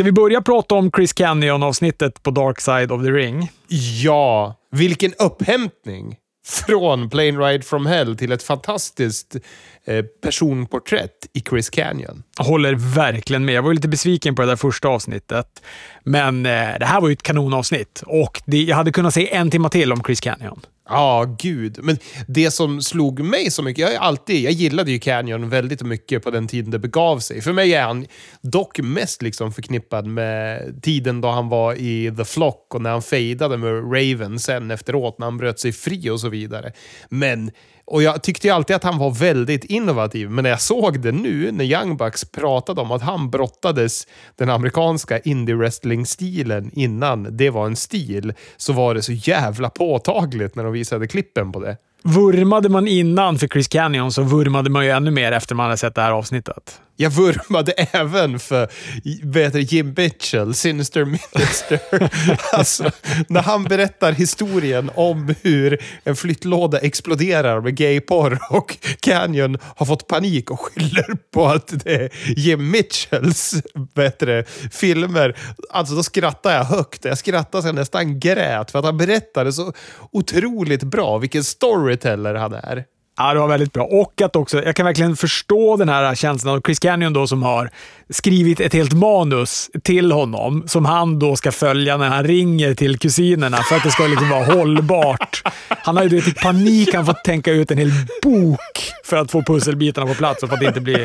Ska vi börja prata om Chris Canyon-avsnittet på Dark Side of the Ring? Ja, vilken upphämtning! Från Plane Ride from Hell till ett fantastiskt eh, personporträtt i Chris Canyon. Jag håller verkligen med. Jag var lite besviken på det där första avsnittet. Men eh, det här var ju ett kanonavsnitt och det, jag hade kunnat se en timme till om Chris Canyon. Ja, ah, gud. Men det som slog mig så mycket, jag, alltid, jag gillade ju Canyon väldigt mycket på den tiden det begav sig. För mig är han dock mest liksom förknippad med tiden då han var i The Flock och när han fejdade med Raven sen efteråt, när han bröt sig fri och så vidare. Men och jag tyckte ju alltid att han var väldigt innovativ, men när jag såg det nu, när Young Bucks pratade om att han brottades den amerikanska indie-wrestling-stilen innan det var en stil, så var det så jävla påtagligt när de visade klippen på det. Vurmade man innan för Chris Canyon så vurmade man ju ännu mer efter man hade sett det här avsnittet. Jag vurmade även för vet du, Jim Mitchell, Sinister Minister. alltså, när han berättar historien om hur en flyttlåda exploderar med gayporr och Canyon har fått panik och skyller på att det är Jim Mitchells bättre filmer. Alltså då skrattar jag högt. Jag skrattar så jag nästan grät för att han berättade så otroligt bra vilken storyteller han är. Ja, det var väldigt bra. Och att också, jag kan verkligen förstå den här känslan av Chris Canyon då som har skrivit ett helt manus till honom som han då ska följa när han ringer till kusinerna för att det ska liksom vara hållbart. Han har ju i panik han fått tänka ut en hel bok för att få pusselbitarna på plats och för att, inte bli,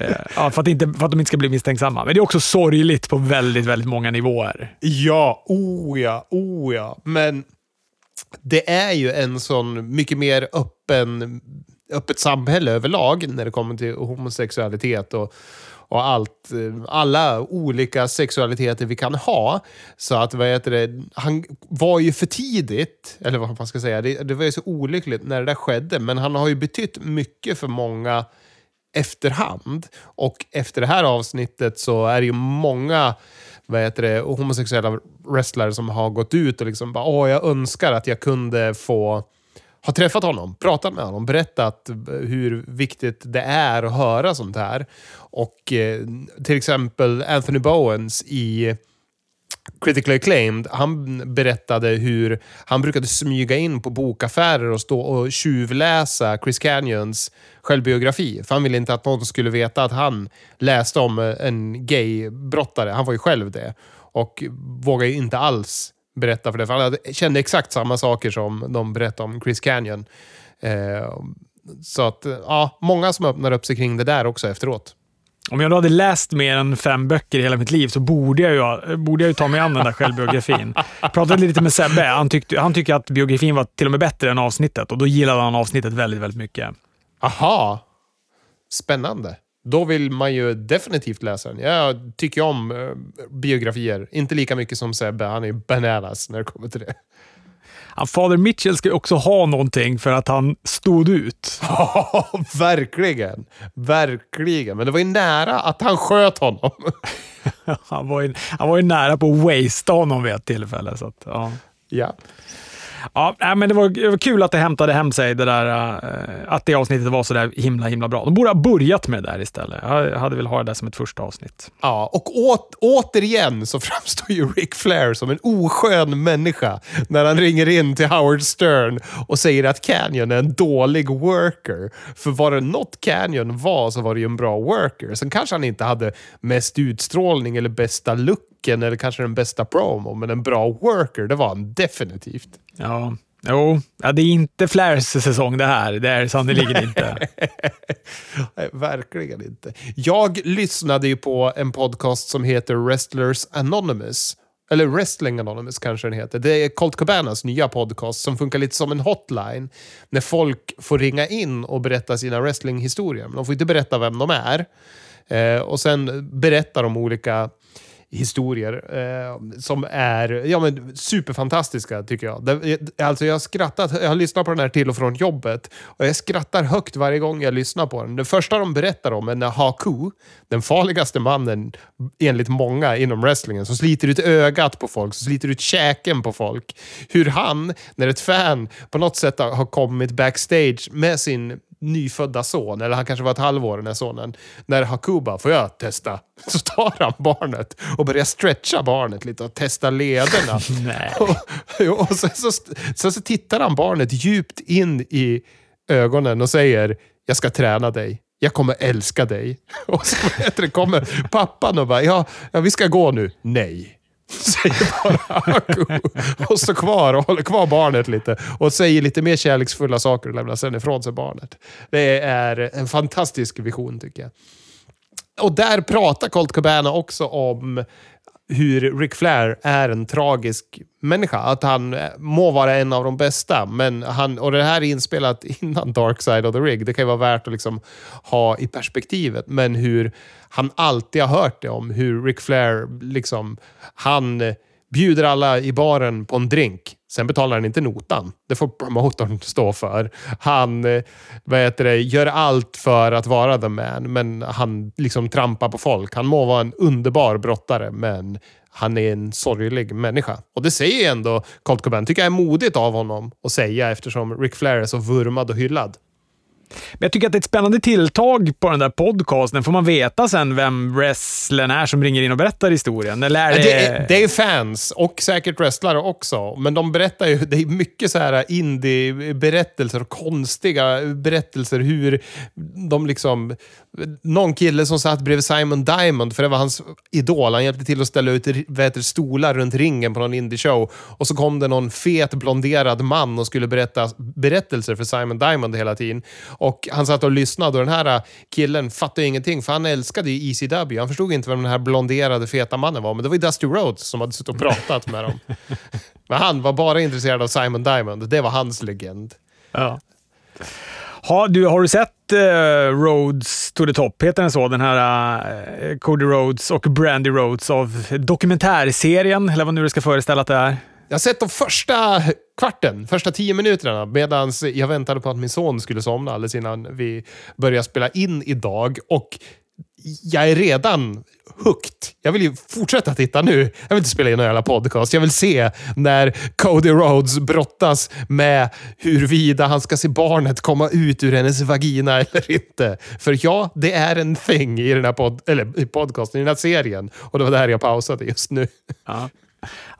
eh, ja, för att, inte, för att de inte ska bli misstänksamma. Men det är också sorgligt på väldigt, väldigt många nivåer. Ja, oh ja, oh ja. Men det är ju en sån mycket mer öppen, öppet samhälle överlag när det kommer till homosexualitet och, och allt, alla olika sexualiteter vi kan ha. Så att, vad heter det, han var ju för tidigt, eller vad man ska säga, det, det var ju så olyckligt när det där skedde, men han har ju betytt mycket för många efterhand. Och efter det här avsnittet så är det ju många vad heter det, homosexuella wrestlare som har gått ut och liksom bara, åh, jag önskar att jag kunde få ha träffat honom, pratat med honom, berättat hur viktigt det är att höra sånt här. Och eh, till exempel Anthony Bowens i Critically Acclaimed, han berättade hur han brukade smyga in på bokaffärer och stå och tjuvläsa Chris Canyons självbiografi. För han ville inte att någon skulle veta att han läste om eh, en gay-brottare. Han var ju själv det. Och vågade inte alls berätta för det. För han kände exakt samma saker som de berättade om Chris Canyon. Eh, så att, ja, många som öppnar upp sig kring det där också efteråt. Om jag då hade läst mer än fem böcker i hela mitt liv så borde jag ju, borde jag ju ta mig an den där självbiografin. Jag pratade lite med Sebbe. Han, tyckte, han tyckte att biografin var till och med bättre än avsnittet och då gillade han avsnittet väldigt, väldigt mycket. Aha! Spännande. Då vill man ju definitivt läsa den. Jag tycker om eh, biografier. Inte lika mycket som Sebbe. Han är bananas när det kommer till det. Fader Mitchell ska ju också ha någonting för att han stod ut. Ja, verkligen. Verkligen. Men det var ju nära att han sköt honom. han, var ju, han var ju nära på att wastea honom vid ett tillfälle. Så att, ja. ja. Ja, men det var, det var kul att det hämtade hem sig, det där, eh, att det avsnittet var så där himla, himla bra. De borde ha börjat med det där istället. Jag hade velat ha det där som ett första avsnitt. Ja, och åt, återigen så framstår ju Rick Flair som en oskön människa när han ringer in till Howard Stern och säger att Canyon är en dålig worker. För var det något Canyon var så var det ju en bra worker. Sen kanske han inte hade mest utstrålning eller bästa look looken eller kanske den bästa promo, men en bra worker, det var han definitivt. Ja, Jo, ja, det är inte Flairs säsong det här. Det är sannerligen inte. Nej, verkligen inte. Jag lyssnade ju på en podcast som heter Wrestlers Anonymous. Eller Wrestling Anonymous kanske den heter. Det är Colt Cabanas nya podcast som funkar lite som en hotline. När folk får ringa in och berätta sina wrestlinghistorier. De får inte berätta vem de är. Eh, och sen berättar de olika historier eh, som är ja, men superfantastiska tycker jag. Det, eh, alltså jag, har skrattat, jag har lyssnat på den här till och från jobbet och jag skrattar högt varje gång jag lyssnar på den. Det första de berättar om är när Haku, den farligaste mannen enligt många inom wrestlingen, som sliter ut ögat på folk, som sliter ut käken på folk. Hur han, när ett fan på något sätt har kommit backstage med sin nyfödda son, eller han kanske var ett halvår den här sonen. När Hakuba, får jag testa? Så tar han barnet och börjar stretcha barnet lite och testa lederna. Och, och sen så, så, så tittar han barnet djupt in i ögonen och säger jag ska träna dig. Jag kommer älska dig. Och så heter det, kommer pappan och bara, ja, ja, vi ska gå nu. Nej. Säger bara Aku. Och står kvar och håller kvar barnet lite. Och säger lite mer kärleksfulla saker och lämnar sen ifrån sig barnet. Det är en fantastisk vision tycker jag. Och där pratar Colt Cabana också om hur Ric Flair är en tragisk människa. Att han eh, må vara en av de bästa, men han, och det här är inspelat innan Dark Side of the Rig. Det kan ju vara värt att liksom ha i perspektivet. Men hur han alltid har hört det om hur Ric Flair, liksom, han bjuder alla i baren på en drink. Sen betalar han inte notan. Det får promotorn stå för. Han eh, vad heter det, gör allt för att vara the man, men han liksom trampar på folk. Han må vara en underbar brottare, men han är en sorglig människa. Och det säger ändå Colt Cobain. tycker jag är modigt av honom att säga eftersom Rick Flair är så vurmad och hyllad. Men jag tycker att det är ett spännande tilltag på den där podcasten. Får man veta sen vem wrestlern är som ringer in och berättar historien? Eller är det... Det, är, det är fans och säkert wrestlare också. Men de berättar ju, det är mycket så här indie-berättelser och konstiga berättelser hur de liksom... Någon kille som satt bredvid Simon Diamond, för det var hans idol. Han hjälpte till att ställa ut vet, stolar runt ringen på någon indie-show. Och så kom det någon fet blonderad man och skulle berätta berättelser för Simon Diamond hela tiden. Och han satt och lyssnade och den här killen fattade ingenting för han älskade ju ECW. Han förstod inte vem den här blonderade feta mannen var, men det var ju Dusty Rhodes som hade suttit och pratat med dem. Men han var bara intresserad av Simon Diamond. Det var hans legend. Ja. Ha, du, har du sett uh, Roads to the Top? Heter den så? Den här uh, Cody Rhodes och Brandy Rhodes av dokumentärserien, eller vad nu det ska föreställa att det är. Jag har sett de första kvarten, första tio minuterna, medan jag väntade på att min son skulle somna alldeles innan vi började spela in idag. Och jag är redan hooked. Jag vill ju fortsätta titta nu. Jag vill inte spela in någon jävla podcast. Jag vill se när Cody Rhodes brottas med huruvida han ska se barnet komma ut ur hennes vagina eller inte. För ja, det är en thing i den här pod eller, i podcasten, i den här serien. Och det var där jag pausade just nu. Ja.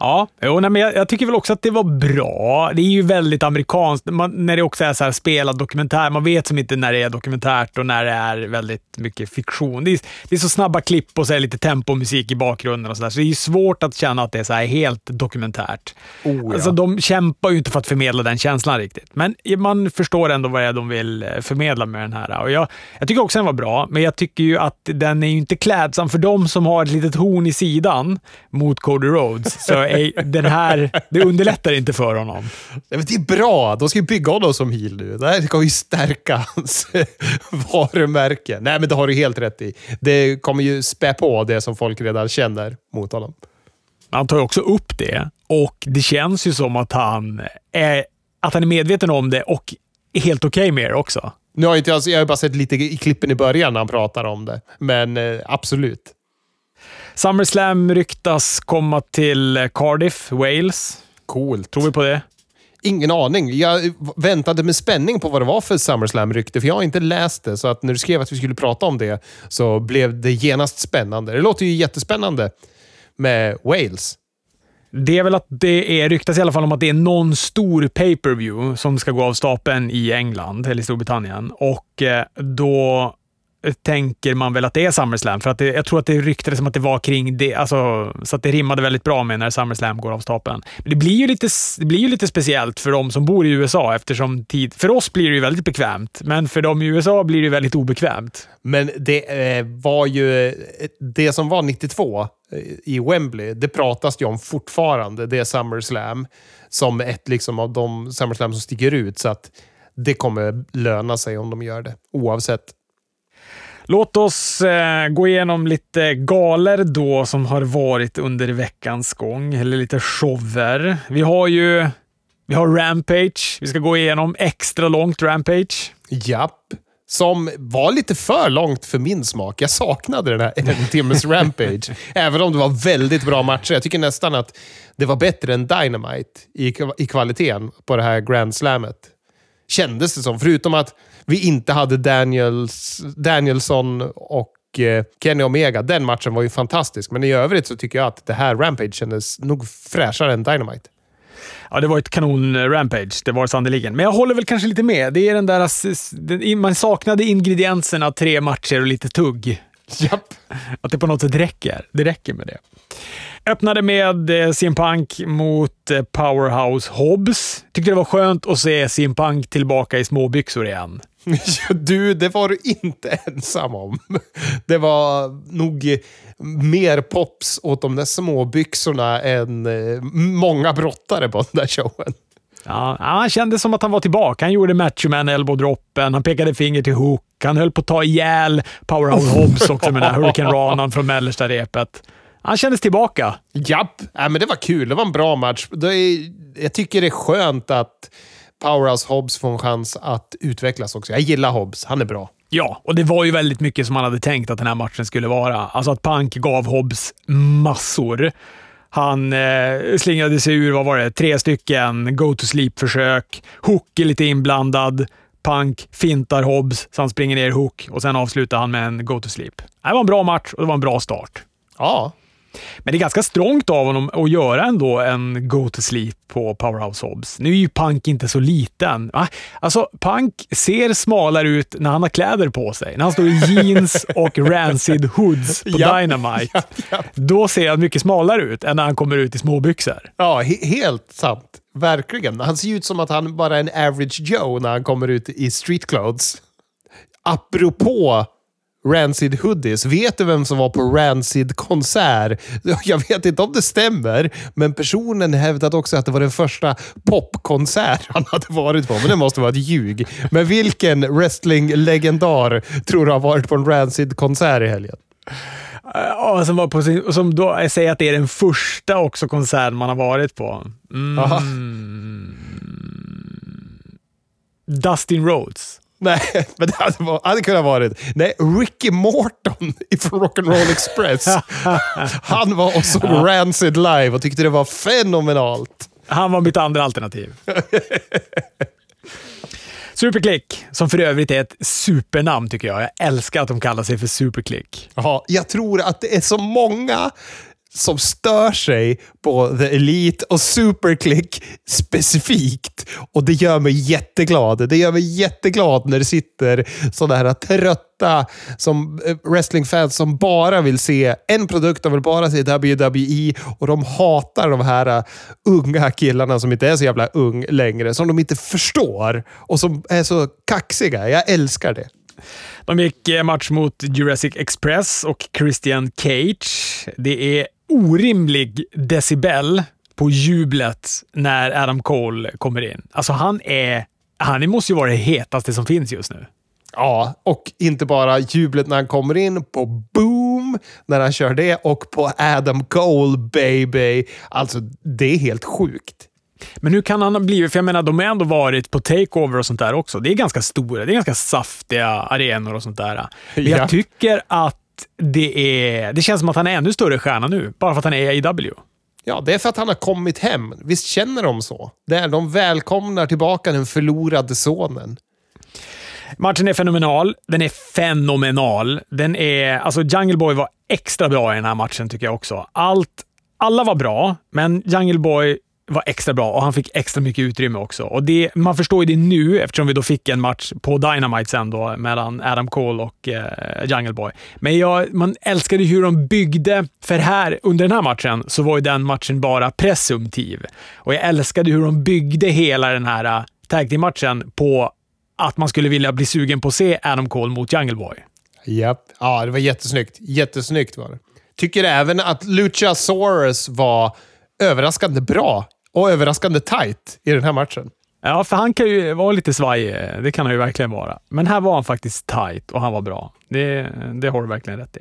Ja, jo, nej, men jag, jag, tycker väl också att det var bra. Det är ju väldigt amerikanskt man, när det också är så här spelad dokumentär. Man vet som inte när det är dokumentärt och när det är väldigt mycket fiktion. Det är, det är så snabba klipp och så lite tempomusik i bakgrunden och så där. Så det är ju svårt att känna att det är så helt dokumentärt. Oh, ja. alltså, de kämpar ju inte för att förmedla den känslan riktigt, men man förstår ändå vad det är de vill eh, förmedla med den här. Och jag, jag tycker också den var bra, men jag tycker ju att den är inte klädsam för de som har ett litet horn i sidan mot Cody Rhodes. Så är, den här, det underlättar inte för honom. det är bra. De ska ju bygga honom som heel nu. Det här ska ju stärka hans varumärke. Nej, men det har du helt rätt i. Det kommer ju spä på det som folk redan känner mot honom. Han tar ju också upp det och det känns ju som att han är, att han är medveten om det och är helt okej okay med det också. Nu har jag, inte, jag har bara sett lite i klippen i början när han pratar om det, men eh, absolut. SummerSlam ryktas komma till Cardiff, Wales. Coolt. Tror vi på det? Ingen aning. Jag väntade med spänning på vad det var för SummerSlam-rykte, för jag har inte läst det. Så att när du skrev att vi skulle prata om det så blev det genast spännande. Det låter ju jättespännande med Wales. Det är väl att det är, ryktas i alla fall om att det är någon stor pay-per-view som ska gå av stapeln i England, eller i Storbritannien. Och eh, då tänker man väl att det är SummerSlam, för att det, jag tror att det ryktades som att det var kring det, alltså, så att det rimmade väldigt bra med när SummerSlam går av stapeln. Men det blir ju lite, det blir ju lite speciellt för de som bor i USA eftersom tid, för oss blir det ju väldigt bekvämt, men för de i USA blir det väldigt obekvämt. Men det eh, var ju, det som var 92 eh, i Wembley, det pratas ju om fortfarande, det är SummerSlam, som ett liksom, av de SummerSlam som sticker ut. Så att det kommer löna sig om de gör det, oavsett Låt oss eh, gå igenom lite galer då som har varit under veckans gång, eller lite shower. Vi har ju vi har Rampage. Vi ska gå igenom extra långt Rampage. Japp. Som var lite för långt för min smak. Jag saknade den här en timmes Rampage. även om det var väldigt bra matcher. Jag tycker nästan att det var bättre än Dynamite i, i kvaliteten på det här Grand Slammet. Kändes det som. Förutom att vi inte hade Daniels, Danielson och eh, Kenny Omega. Den matchen var ju fantastisk. Men i övrigt så tycker jag att det här Rampage kändes nog fräschare än Dynamite. Ja, det var ett kanon-rampage. Det var det sannerligen. Men jag håller väl kanske lite med. Det är den där... Man saknade ingredienserna tre matcher och lite tugg. Japp. Att det på något sätt räcker. Det räcker med det. Öppnade med eh, CM Punk mot eh, Powerhouse Hobbs. Tyckte det var skönt att se CM Punk tillbaka i småbyxor igen. Du, det var du inte ensam om. Det var nog mer pops åt de där småbyxorna än eh, många brottare på den där showen. Ja, han kände som att han var tillbaka. Han gjorde Machoman elbow-droppen, han pekade finger till Hook, han höll på att ta ihjäl Powerhouse Hobbs också med den här Hurricane Ranan från mellersta repet. Han kändes tillbaka. Japp, äh, men det var kul. Det var en bra match. Det är, jag tycker det är skönt att Powerhouse Hobbs får en chans att utvecklas också. Jag gillar Hobbs. Han är bra. Ja, och det var ju väldigt mycket som man hade tänkt att den här matchen skulle vara. Alltså att Punk gav Hobbs massor. Han eh, slingrade sig ur, vad var det, tre stycken go to sleep-försök. Hook är lite inblandad. Punk fintar Hobbs, så han springer ner Hook och sen avslutar han med en go to sleep. Det var en bra match och det var en bra start. Ja, men det är ganska strångt av honom att göra ändå en go to sleep på Powerhouse Hobbs. Nu är ju Punk inte så liten. Alltså, Punk ser smalare ut när han har kläder på sig. När han står i jeans och rancid hoods på ja, Dynamite. Ja, ja. Då ser han mycket smalare ut än när han kommer ut i småbyxor. Ja, he helt sant. Verkligen. Han ser ut som att han bara är en average Joe när han kommer ut i street clothes. Apropå Rancid Hoodies. Vet du vem som var på Rancid-konsert? Jag vet inte om det stämmer, men personen hävdade också att det var den första popkonsert han hade varit på. Men det måste vara ett ljug. Men vilken wrestling-legendar tror du har varit på en Rancid-konsert i helgen? Ja, som, var på sin, som då säger att det är den första också konserten man har varit på. Mm. Dustin Rhodes. Nej, men det hade, var, hade kunnat varit. Nej, Ricky Morton från Rock'n'Roll Express. Han var och såg ja. Rancid live och tyckte det var fenomenalt. Han var mitt andra alternativ. Superklick, som för övrigt är ett supernamn tycker jag. Jag älskar att de kallar sig för Superklick. Ja, jag tror att det är så många som stör sig på The Elite och Superclick specifikt. Och det gör mig jätteglad. Det gör mig jätteglad när det sitter sådana här trötta som eh, wrestlingfans som bara vill se en produkt. De vill bara se WWE och de hatar de här eh, unga killarna som inte är så jävla ung längre. Som de inte förstår och som är så kaxiga. Jag älskar det. De gick eh, match mot Jurassic Express och Christian Cage. Det är orimlig decibel på jublet när Adam Cole kommer in. Alltså han är... Han måste ju vara det hetaste som finns just nu. Ja, och inte bara jublet när han kommer in, på Boom när han kör det och på Adam Cole baby. Alltså, det är helt sjukt. Men hur kan han ha blivit... För jag menar, de har ändå varit på takeover och sånt där också. Det är ganska stora, det är ganska saftiga arenor och sånt där. Men ja. jag tycker att det, är, det känns som att han är ännu större stjärna nu, bara för att han är i AEW. Ja, det är för att han har kommit hem. Visst känner de så? Det är, de välkomnar tillbaka den förlorade sonen. Matchen är fenomenal. Den är fenomenal. Den är, alltså Jungle Boy var extra bra i den här matchen tycker jag också. Allt, alla var bra, men Jungle Boy var extra bra och han fick extra mycket utrymme också. Och det, man förstår ju det nu eftersom vi då fick en match på Dynamite sen då mellan Adam Cole och eh, Jungle Boy. Men jag, man älskade hur de byggde, för här under den här matchen så var ju den matchen bara presumtiv. Och jag älskade hur de byggde hela den här eh, tag matchen på att man skulle vilja bli sugen på att se Adam Cole mot Jungle Boy. Japp. Ja, det var jättesnyggt. Jättesnyggt var det. Tycker även att Luchasaurus var överraskande bra och överraskande tight i den här matchen. Ja, för han kan ju vara lite svajig. Det kan han ju verkligen vara. Men här var han faktiskt tight och han var bra. Det, det har du verkligen rätt i.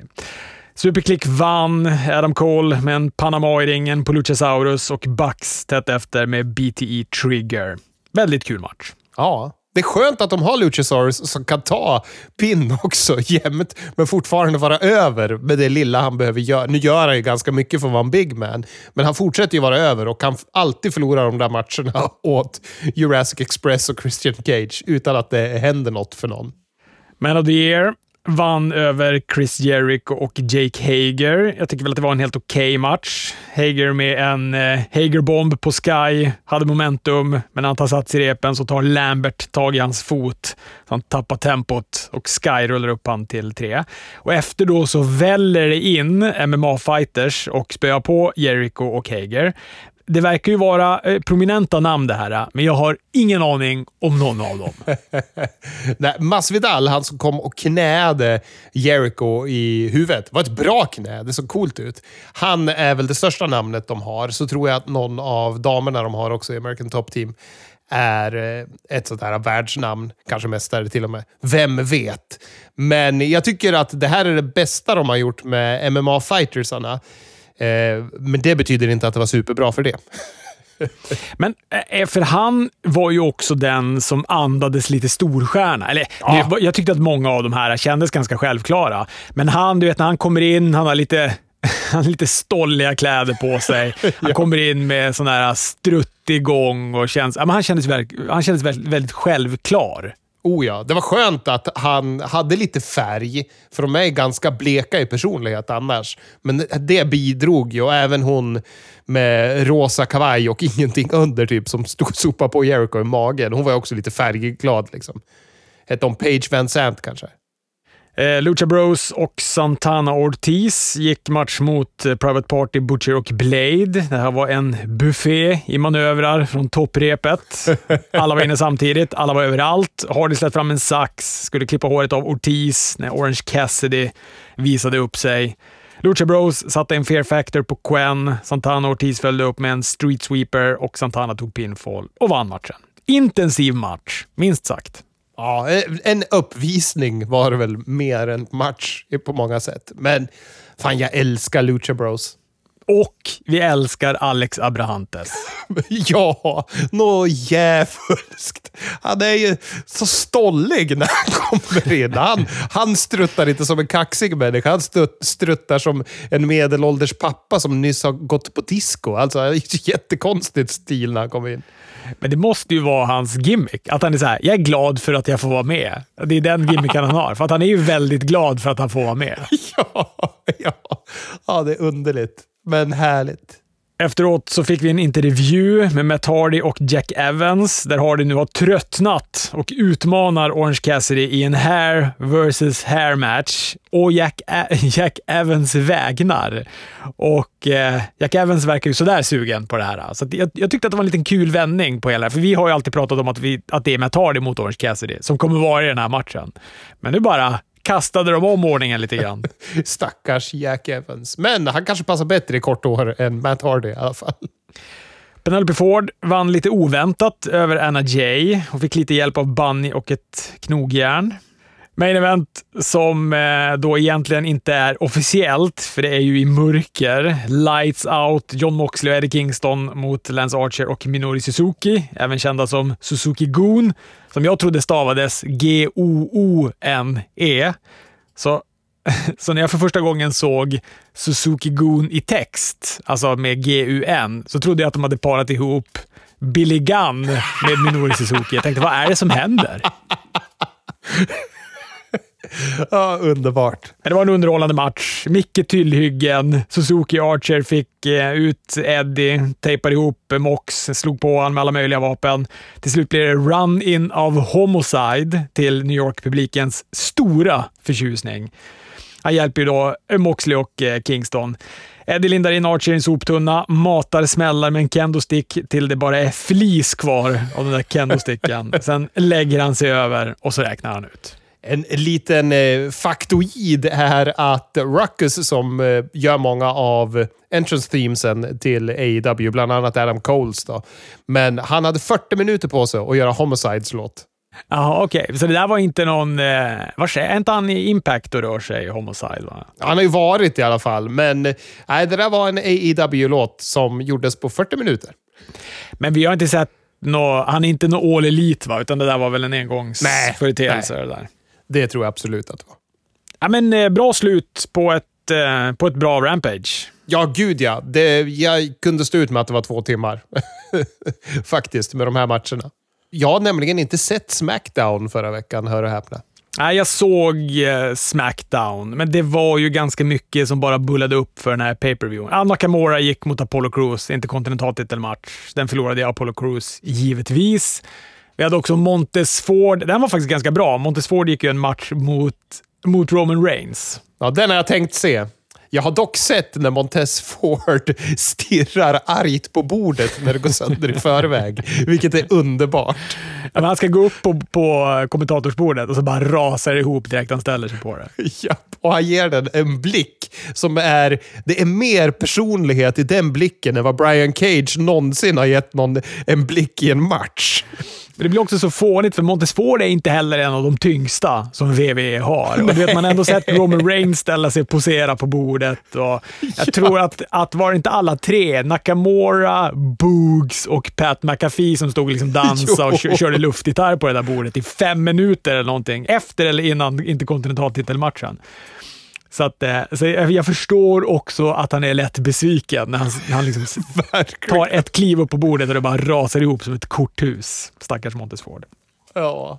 Superklick vann, Adam Cole med en Panama i ringen på Luchasaurus och Bucks tätt efter med BTE Trigger. Väldigt kul match. Ja, det är skönt att de har Luchasaurus som kan ta pinn också jämt, men fortfarande vara över med det lilla han behöver göra. Nu gör han ju ganska mycket för att vara en big man, men han fortsätter ju vara över och kan alltid förlora de där matcherna åt Jurassic Express och Christian Cage utan att det händer något för någon. Man of the year vann över Chris Jericho och Jake Hager. Jag tycker väl att det var en helt okej okay match. Hager med en eh, Hager-bomb på Sky, hade momentum, men när han tar sats i repen så tar Lambert tag i hans fot. Så han tappar tempot och Sky rullar upp han till tre. Och efter då så väller det in MMA-fighters och spöar på Jericho och Hager det verkar ju vara eh, prominenta namn det här, men jag har ingen aning om någon av dem. Nej, Masvidal, han som kom och knäde Jericho i huvudet. Det var ett bra knä. Det såg coolt ut. Han är väl det största namnet de har. Så tror jag att någon av damerna de har också i American Top Team är eh, ett sånt här världsnamn. Kanske mästare till och med. Vem vet? Men jag tycker att det här är det bästa de har gjort med MMA-fightersarna. Eh, men det betyder inte att det var superbra för det. Men eh, för han var ju också den som andades lite storstjärna. Eller, ja. Jag tyckte att många av de här kändes ganska självklara. Men han, du vet, när han kommer in, han har lite, han har lite stolliga kläder på sig. Han ja. kommer in med sån här struttig gång och känns, han kändes, han kändes väldigt, väldigt självklar. Oh ja, det var skönt att han hade lite färg, för de är ganska bleka i personlighet annars. Men det bidrog ju, och även hon med rosa kavaj och ingenting under, typ, som stod och sopade på Jericho i magen. Hon var också lite färgglad. Liksom. Hette hon Page Van Sant kanske? Eh, Lucha Bros och Santana Ortiz gick match mot eh, Private Party, Butcher och Blade. Det här var en buffé i manövrar från topprepet. Alla var inne samtidigt, alla var överallt. Hardy släppte fram en sax, skulle klippa håret av Ortiz när Orange Cassidy visade upp sig. Lucha Bros satte en fear factor på Quen. Santana Ortiz följde upp med en street sweeper och Santana tog pinfall och vann matchen. Intensiv match, minst sagt. Ja, eh, en uppvisning var det väl mer än match på många sätt. Men fan, jag älskar Lucha Bros. Och vi älskar Alex Abrahantes. ja, nå jävulskt. Han är ju så stollig när han kommer in. Han, han struttar inte som en kaxig människa. Han struttar som en medelålders pappa som nyss har gått på disco. Alltså, jättekonstigt stil när han kommer in. Men det måste ju vara hans gimmick. Att han är så här, jag är glad för att jag får vara med. Det är den gimmicken han har. För att han är ju väldigt glad för att han får vara med. Ja, ja. ja det är underligt men härligt. Efteråt så fick vi en intervju med Matt Hardy och Jack Evans, där Hardy nu har tröttnat och utmanar Orange Cassidy i en hair versus hair match och Jack, e- Jack Evans vägnar. Och eh, Jack Evans verkar ju sådär sugen på det här. Så jag, jag, tyckte att det var en liten kul vändning på hela för vi har ju alltid pratat om att, vi, att det är Matt Hardy mot Orange Cassidy som kommer vara i den här matchen. Men nu bara kastade de om ordningen lite grann. Stackars Jack Evans. Men han kanske passar bättre i kort år än Matt Hardy i alla fall. Penelope Ford vann lite oväntat över Anna Jay och fick lite hjälp av Bunny och ett knogjärn. Main event som eh, då egentligen inte är officiellt, för det är ju i mörker. Lights Out, John Moxley och Eddie Kingston mot Lance Archer och Minori Suzuki, även kända som Suzuki Goon, som jag trodde stavades G-O-O-N-E. Så, så när jag för första gången såg Suzuki Goon i text, alltså med G-U-N, så trodde jag att de hade parat ihop Billy Gunn med Minori Suzuki. Jag tänkte, vad är det som händer? ja, underbart. Det var en underhållande match. Mycket tillhyggen. Suzuki Archer fick eh, ut Eddie, tejpade ihop Mox, slog på honom med alla möjliga vapen. Till slut blev det run-in av Homicide till New York-publikens stora förtjusning. Han hjälper ju då Moxley och eh, Kingston. Eddie lindar in Archer i en soptunna, matar smällar med en kendostick till det bara är flis kvar av den där kendosticken. Sen lägger han sig över och så räknar han ut. En liten eh, faktoid är att Ruckus, som eh, gör många av entrance themesen till AEW, bland annat Adam Coles, då. men han hade 40 minuter på sig att göra Homicides låt. Jaha, okej. Okay. Så det där var inte någon... Eh, var är inte han i Impact och rör sig, Homicide? Va? Han har ju varit i alla fall, men nej, det där var en AEW-låt som gjordes på 40 minuter. Men vi har inte sett nå, han är inte någon all elite, va? utan det där var väl en engångsföreteelse. Nej, det där. Det tror jag absolut att det var. Ja, men, eh, bra slut på ett, eh, på ett bra Rampage. Ja, gud ja. Det, jag kunde stå ut med att det var två timmar. Faktiskt, med de här matcherna. Jag har nämligen inte sett Smackdown förra veckan, hör och häpna. Nej, jag såg eh, Smackdown, men det var ju ganska mycket som bara bullade upp för den här pay-per-viewen. Ah, Nakamura gick mot Apollo Crews, inte kontinentaltitelmatch. Den förlorade Apollo Crews, givetvis. Vi hade också Montes Ford. Den var faktiskt ganska bra. Montes Ford gick ju en match mot, mot Roman Reigns. Ja, den har jag tänkt se. Jag har dock sett när Montez Ford stirrar argt på bordet när det går sönder i förväg, vilket är underbart. Ja, han ska gå upp på, på kommentatorsbordet och så bara rasar ihop direkt han ställer sig på det. Ja, och han ger den en blick som är... Det är mer personlighet i den blicken än vad Brian Cage någonsin har gett någon en blick i en match. Men det blir också så fånigt, för Montesford är inte heller en av de tyngsta som WWE har. Och du vet, man har ändå sett Roman Reigns ställa sig och posera på bordet. Och jag ja. tror att, att var det inte alla tre, Nakamura, Boogs och Pat McAfee som stod och liksom dansade och körde luftgitarr på det där bordet i fem minuter eller någonting. Efter eller innan interkontinentaltitelmatchen. Så, att, eh, så jag förstår också att han är lätt besviken när han, när han liksom tar ett kliv upp på bordet och det bara rasar ihop som ett korthus. Stackars Montesford. Ja.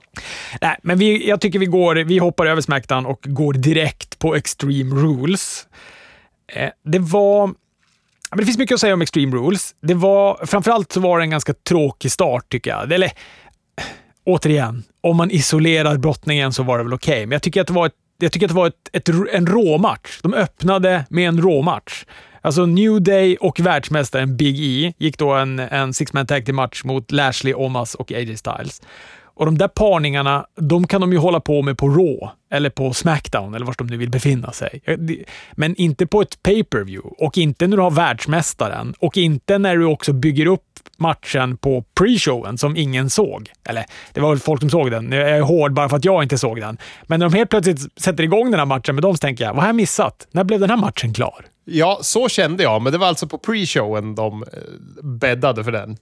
Nej, men vi, jag tycker vi, går, vi hoppar över Smackdown och går direkt på Extreme Rules. Eh, det var... Men det finns mycket att säga om Extreme Rules. Det var, framförallt så var det en ganska tråkig start, tycker jag. Eller, återigen, om man isolerar brottningen så var det väl okej, okay. men jag tycker att det var ett jag tycker att det var ett, ett, en råmatch. De öppnade med en råmatch. Alltså New Day och världsmästaren Big E gick då en, en six-man tag till match mot Lashley, Omas och AJ Styles. Och de där parningarna, de kan de ju hålla på med på Raw, eller på Smackdown, eller var de nu vill befinna sig. Men inte på ett pay-per-view och inte när du har världsmästaren och inte när du också bygger upp matchen på pre-showen som ingen såg. Eller, det var väl folk som såg den. Jag är hård bara för att jag inte såg den. Men när de helt plötsligt sätter igång den här matchen med dem så tänker jag, vad har jag missat? När blev den här matchen klar? Ja, så kände jag, men det var alltså på pre-showen de eh, bäddade för den.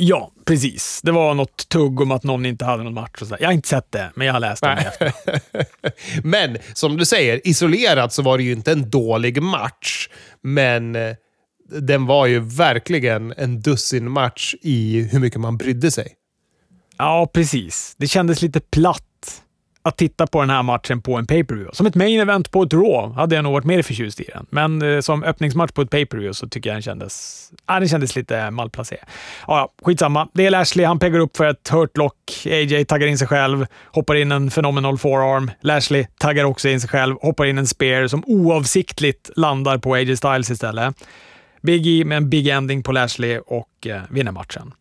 Ja, precis. Det var något tugg om att någon inte hade någon match. Och så. Jag har inte sett det, men jag har läst det. men som du säger, isolerat så var det ju inte en dålig match. Men eh, den var ju verkligen en dussin match i hur mycket man brydde sig. Ja, precis. Det kändes lite platt att titta på den här matchen på en pay-per-view. Som ett main event på ett Raw hade jag nog varit mer förtjust i den. Men eh, som öppningsmatch på ett pay-per-view så tycker jag den kändes, ah, den kändes lite malplacerad. Ja, skitsamma. Det är Lashley. Han peggar upp för ett hurt lock. AJ taggar in sig själv, hoppar in en phenomenal forearm. Lashley taggar också in sig själv, hoppar in en spear som oavsiktligt landar på AJ Styles istället. Big E med en big ending på Lashley och eh, vinner matchen.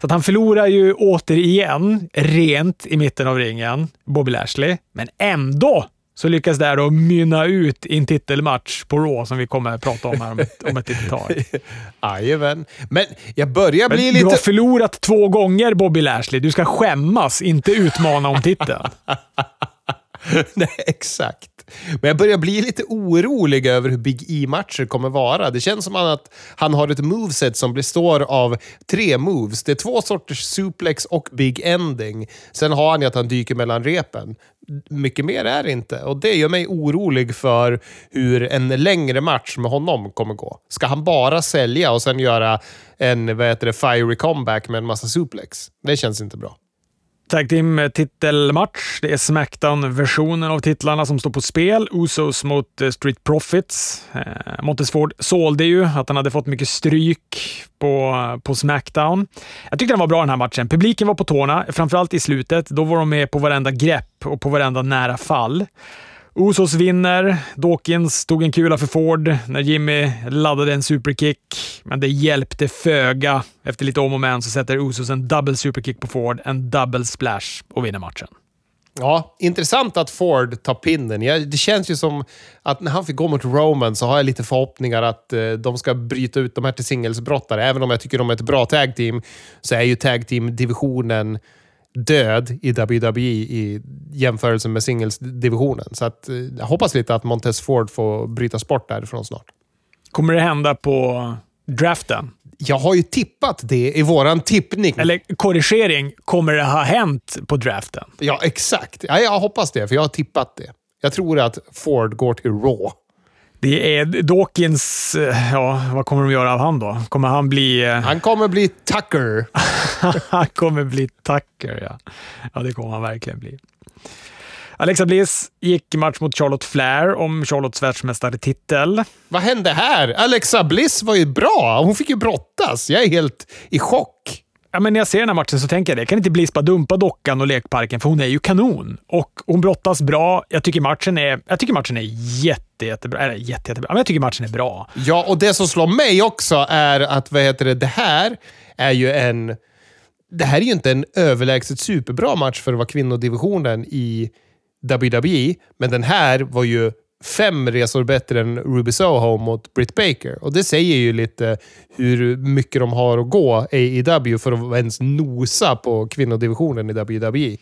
Så att han förlorar ju återigen rent i mitten av ringen, Bobby Lashley, men ändå så lyckas det då mynna ut i en titelmatch på Raw som vi kommer att prata om här om ett, om ett litet tag. Jajamän. Men jag börjar bli men lite... Du har förlorat två gånger Bobby Lashley. Du ska skämmas, inte utmana om titeln. Nej, exakt. Men jag börjar bli lite orolig över hur Big E-matcher kommer vara. Det känns som att han har ett moveset som består av tre moves. Det är två sorters suplex och big ending. Sen har han ju att han dyker mellan repen. Mycket mer är det inte och det gör mig orolig för hur en längre match med honom kommer gå. Ska han bara sälja och sen göra en vad heter det, fiery comeback med en massa suplex? Det känns inte bra. Tag Team titelmatch. Det är Smackdown-versionen av titlarna som står på spel. Usos mot eh, Street Profits. Eh, Montesford sålde ju att han hade fått mycket stryk på, på Smackdown. Jag tyckte den var bra den här matchen. Publiken var på tårna, framförallt i slutet. Då var de med på varenda grepp och på varenda nära fall. Usos vinner. Dawkins tog en kula för Ford när Jimmy laddade en superkick, men det hjälpte föga. Efter lite om och men så sätter Usos en double superkick på Ford, en double splash och vinner matchen. Ja, intressant att Ford tar pinnen. det känns ju som att när han fick gå mot Roman så har jag lite förhoppningar att eh, de ska bryta ut de här till singelsbrottare. Även om jag tycker de är ett bra tag team så är ju tag team-divisionen död i WWE i jämförelse med singelsdivisionen. Så att, eh, jag hoppas lite att Montez Ford får bryta sport därifrån snart. Kommer det hända på draften? Jag har ju tippat det i våran tippning. Eller korrigering, kommer det ha hänt på draften? Ja, exakt. Ja, jag hoppas det, för jag har tippat det. Jag tror att Ford går till Raw. Det är Dawkins... eh, Ja, vad kommer de göra av han då? Kommer han bli... eh, Han kommer bli Tucker. han kommer bli Tucker, ja. Ja, det kommer han verkligen bli. Alexa Bliss gick match mot Charlotte Flair om Charlottes världsmästartitel. Vad hände här? Alexa Bliss var ju bra. Hon fick ju brottas. Jag är helt i chock. Ja, men när jag ser den här matchen så tänker jag det. Kan inte Bliss bara dumpa dockan och lekparken? För hon är ju kanon. Och hon brottas bra. Jag tycker matchen är, jag tycker matchen är jätte, jättebra. Eller jätte, jättebra. Men jag tycker matchen är bra. Ja, och det som slår mig också är att vad heter det, det här är ju en... Det här är ju inte en överlägset superbra match för att vara kvinnodivisionen i WWE, men den här var ju fem resor bättre än Ruby Soho mot Britt Baker. Och det säger ju lite hur mycket de har att gå i AEW för att ens nosa på kvinnodivisionen i WWE.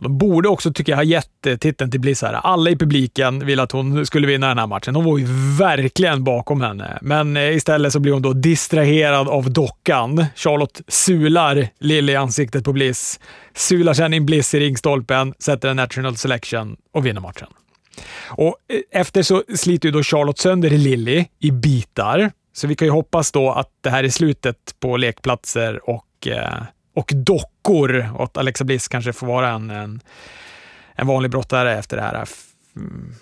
De borde också, tycker jag, ha gett eh, titeln till Bliss här. Alla i publiken ville att hon skulle vinna den här matchen. De var ju verkligen bakom henne. Men eh, istället så blir hon då distraherad av dockan. Charlotte sular Lily i ansiktet på Bliss. Sular sedan in Bliss i ringstolpen, sätter en national selection och vinner matchen. Och eh, efter så sliter ju då Charlotte sönder Lilly i bitar. Så vi kan ju hoppas då att det här är slutet på lekplatser och, eh, och dockor och att Alexa Bliss kanske får vara en, en, en vanlig brottare efter det här. Mm.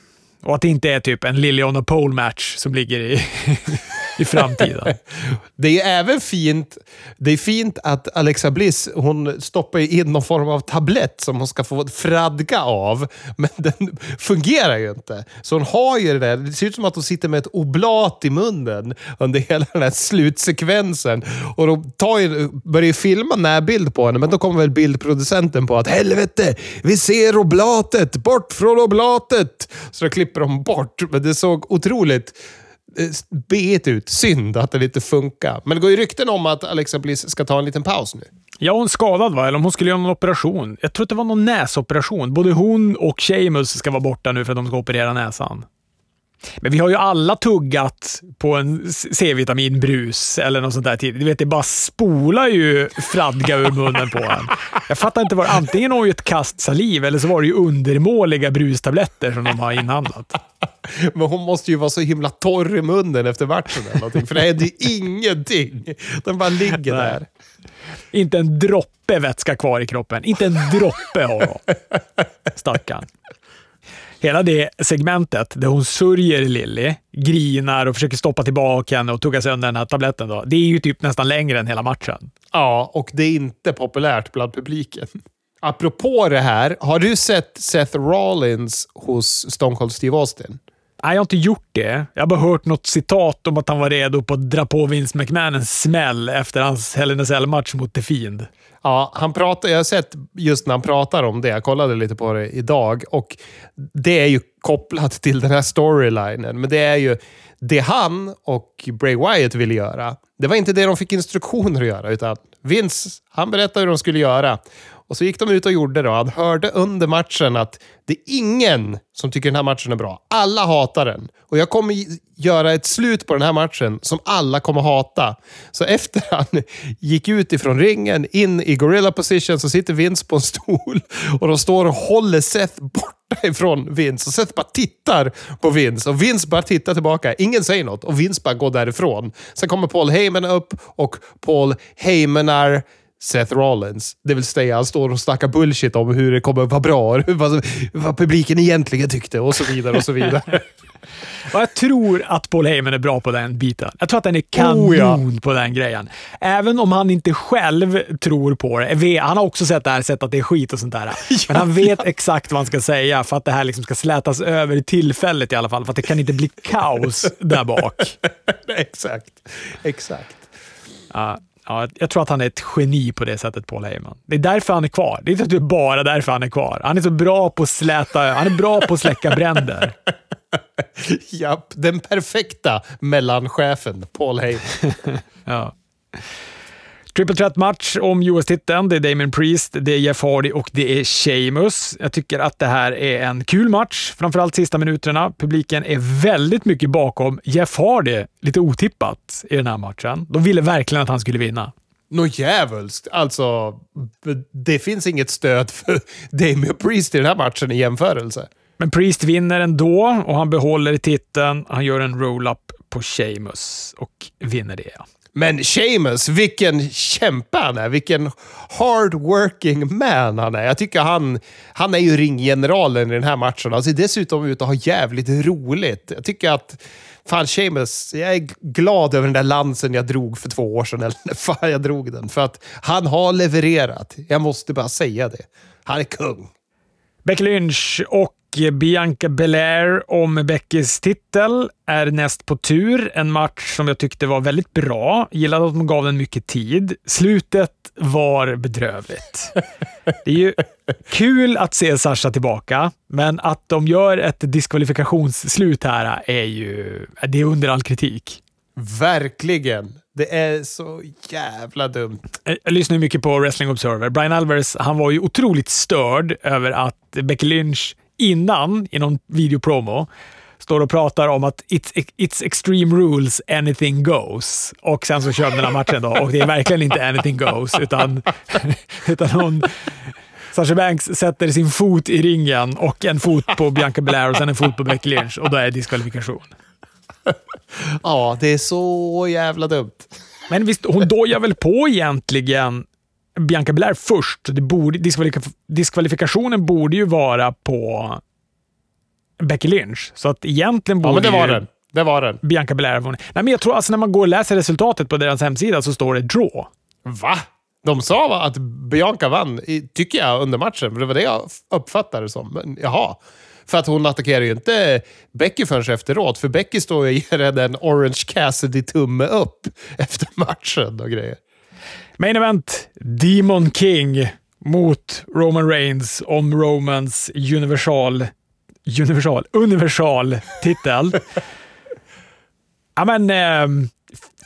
Och att det inte är typ en Lilly on a pole match som ligger i, i framtiden. Det är även fint, det är fint att Alexa Bliss hon stoppar in någon form av tablett som hon ska få fradga av. Men den fungerar ju inte. Så hon har ju det där. Det ser ut som att hon sitter med ett oblat i munnen under hela den här slutsekvensen. Och de tar ju, börjar ju filma närbild på henne, men då kommer väl bildproducenten på att helvete, vi ser oblatet, bort från oblatet! Så då klipper de bort. Men det såg otroligt eh, bet ut. Synd att det inte funkar. Men det går ju rykten om att Alexa Bliss ska ta en liten paus nu. Ja, hon är skadad va? Eller om hon skulle göra någon operation. Jag tror att det var någon näsoperation. Både hon och Sheamus ska vara borta nu för att de ska operera näsan. Men vi har ju alla tuggat på en C-vitaminbrus eller något sånt där tidigt. Du vet, det bara spolar ju fradga ur munnen på en. Jag fattar inte vad Antingen har ju ett kast saliv eller så var det ju undermåliga brustabletter som de har inhandlat. Men hon måste ju vara så himla torr i munnen efter matchen eller någonting. För det händer ju ingenting. Den bara ligger Nej. där. Inte en droppe vätska kvar i kroppen. Inte en droppe har hon. Stackarn. Hela det segmentet där hon sörjer Lilly, grinar och försöker stoppa tillbaka henne och tugga sönder den här tabletten. Då, det är ju typ nästan längre än hela matchen. Ja, och det är inte populärt bland publiken. Apropå det här, har du sett Seth Rollins hos Stone Cold Steve Austin? Nej, jag har inte gjort det. Jag har bara hört något citat om att han var redo på att dra på Vince McMahon en smäll efter hans Hell Cell-match mot The Fiend. Ja, han pratar, jag har sett just när han pratar om det. Jag kollade lite på det idag. Och Det är ju kopplat till den här storylinen. Men det är ju det han och Bray Wyatt ville göra. Det var inte det de fick instruktioner att göra. Utan Vince, han berättade hur de skulle göra. Och så gick de ut och gjorde det. Och han hörde under matchen att det är ingen som tycker den här matchen är bra. Alla hatar den. Och jag kommer göra ett slut på den här matchen som alla kommer hata. Så efter han gick ut ifrån ringen, in i gorilla position, så sitter Vince på en stol och de står och håller Seth borta ifrån Vince. Och Seth bara tittar på Vince och Vince bara tittar tillbaka. Ingen säger något och Vince bara går därifrån. Sen kommer Paul Heyman upp och Paul Heymanar Seth Rollins. Det vill säga, han står och snackar bullshit om hur det kommer att vara bra, vad, vad publiken egentligen tyckte och så vidare. och så vidare. Och jag tror att Paul Heyman är bra på den biten. Jag tror att han är kanon Oh, ja. på den grejen. Även om han inte själv tror på det. Han har också sett det här, sett att det är skit och sånt där. Men han vet exakt vad han ska säga för att det här liksom ska slätas över i tillfället i alla fall. För att det kan inte bli kaos där bak. exakt. Exakt. Ja, ja, jag tror att han är ett geni på det sättet, Paul Heyman. Det är därför han är kvar. Det är inte bara därför han är kvar. Han är så bra på att släta, han är bra på att släcka bränder. Japp, den perfekta mellanchefen, Paul Heyman. Ja. Triple threat-match om US-titeln. Det är Damien Priest, det är Jeff Hardy och det är Sheamus. Jag tycker att det här är en kul match, framförallt sista minuterna. Publiken är väldigt mycket bakom Jeff Hardy, lite otippat, i den här matchen. De ville verkligen att han skulle vinna. Nå djävulskt. Alltså, det finns inget stöd för Damien Priest i den här matchen i jämförelse. Men Priest vinner ändå och han behåller titeln. Han gör en roll-up på Sheamus och vinner det. Men Seamus, vilken kämpe han är. Vilken hard-working man han är. Jag tycker han, han är ju ringgeneralen i den här matchen. Han ser dessutom ut att ha jävligt roligt. Jag tycker att Fan, Seamus, jag är glad över den där lansen jag drog för två år sedan. Eller när fan jag drog den. För att han har levererat. Jag måste bara säga det. Han är kung. Becky Lynch och Bianca Belair om Beckys titel är näst på tur. En match som jag tyckte var väldigt bra. Gillade att de gav den mycket tid. Slutet var bedrövligt. Det är ju kul att se Sasha tillbaka, men att de gör ett diskvalifikationsslut här är ju det är under all kritik. Verkligen. Det är så jävla dumt. Jag lyssnar mycket på Wrestling Observer. Brian Alvarez han var ju otroligt störd över att Becky Lynch innan, i någon videopromo, står och pratar om att it's, it's extreme rules, anything goes. Och sen så kör den här matchen då och det är verkligen inte anything goes, utan, utan hon... Sasha Banks sätter sin fot i ringen och en fot på Bianca Belair och sen en fot på Becky Lynch och då är det diskvalifikation. Ja, det är så jävla dumt. Men visst, hon dojar väl på egentligen Bianca Belair först. Det borde, diskvalifika, diskvalifikationen borde ju vara på Becky Lynch. Så att egentligen borde ja, men det var den. Det var den. Bianca Belair Nej, men jag tror alltså när man går och läser resultatet på deras hemsida så står det draw. Va? De sa att Bianca vann, tycker jag, under matchen. det var det jag uppfattade det som. Men jaha. För att hon attackerar ju inte Becky förrän efteråt. För Becky står ju och ger henne en Orange Cassidy-tumme upp efter matchen och grejer. Main event, Demon King mot Roman Reigns om Romans universal, universal, universal titel. ja, men, eh,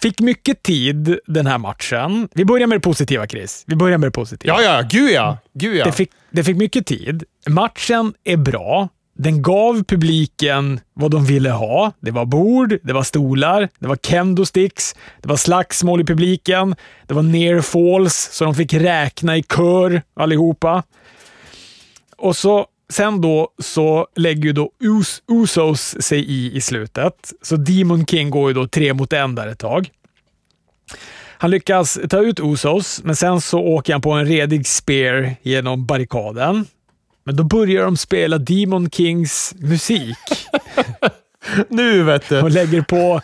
fick mycket tid den här matchen. Vi börjar med det positiva, Chris. Vi börjar med det positiva. Ja, ja. Gud ja. Gud, ja. Det, fick, det fick mycket tid. Matchen är bra. Den gav publiken vad de ville ha. Det var bord, det var stolar, det var kendo-sticks, det var slagsmål i publiken, det var near falls, så de fick räkna i kör allihopa. Och så Sen då så lägger ju då Us Usos sig i i slutet, så Demon King går ju då tre mot en där ett tag. Han lyckas ta ut Usos, men sen så åker han på en redig spear genom barrikaden. Men då börjar de spela Demon Kings musik. nu vet du. Och lägger på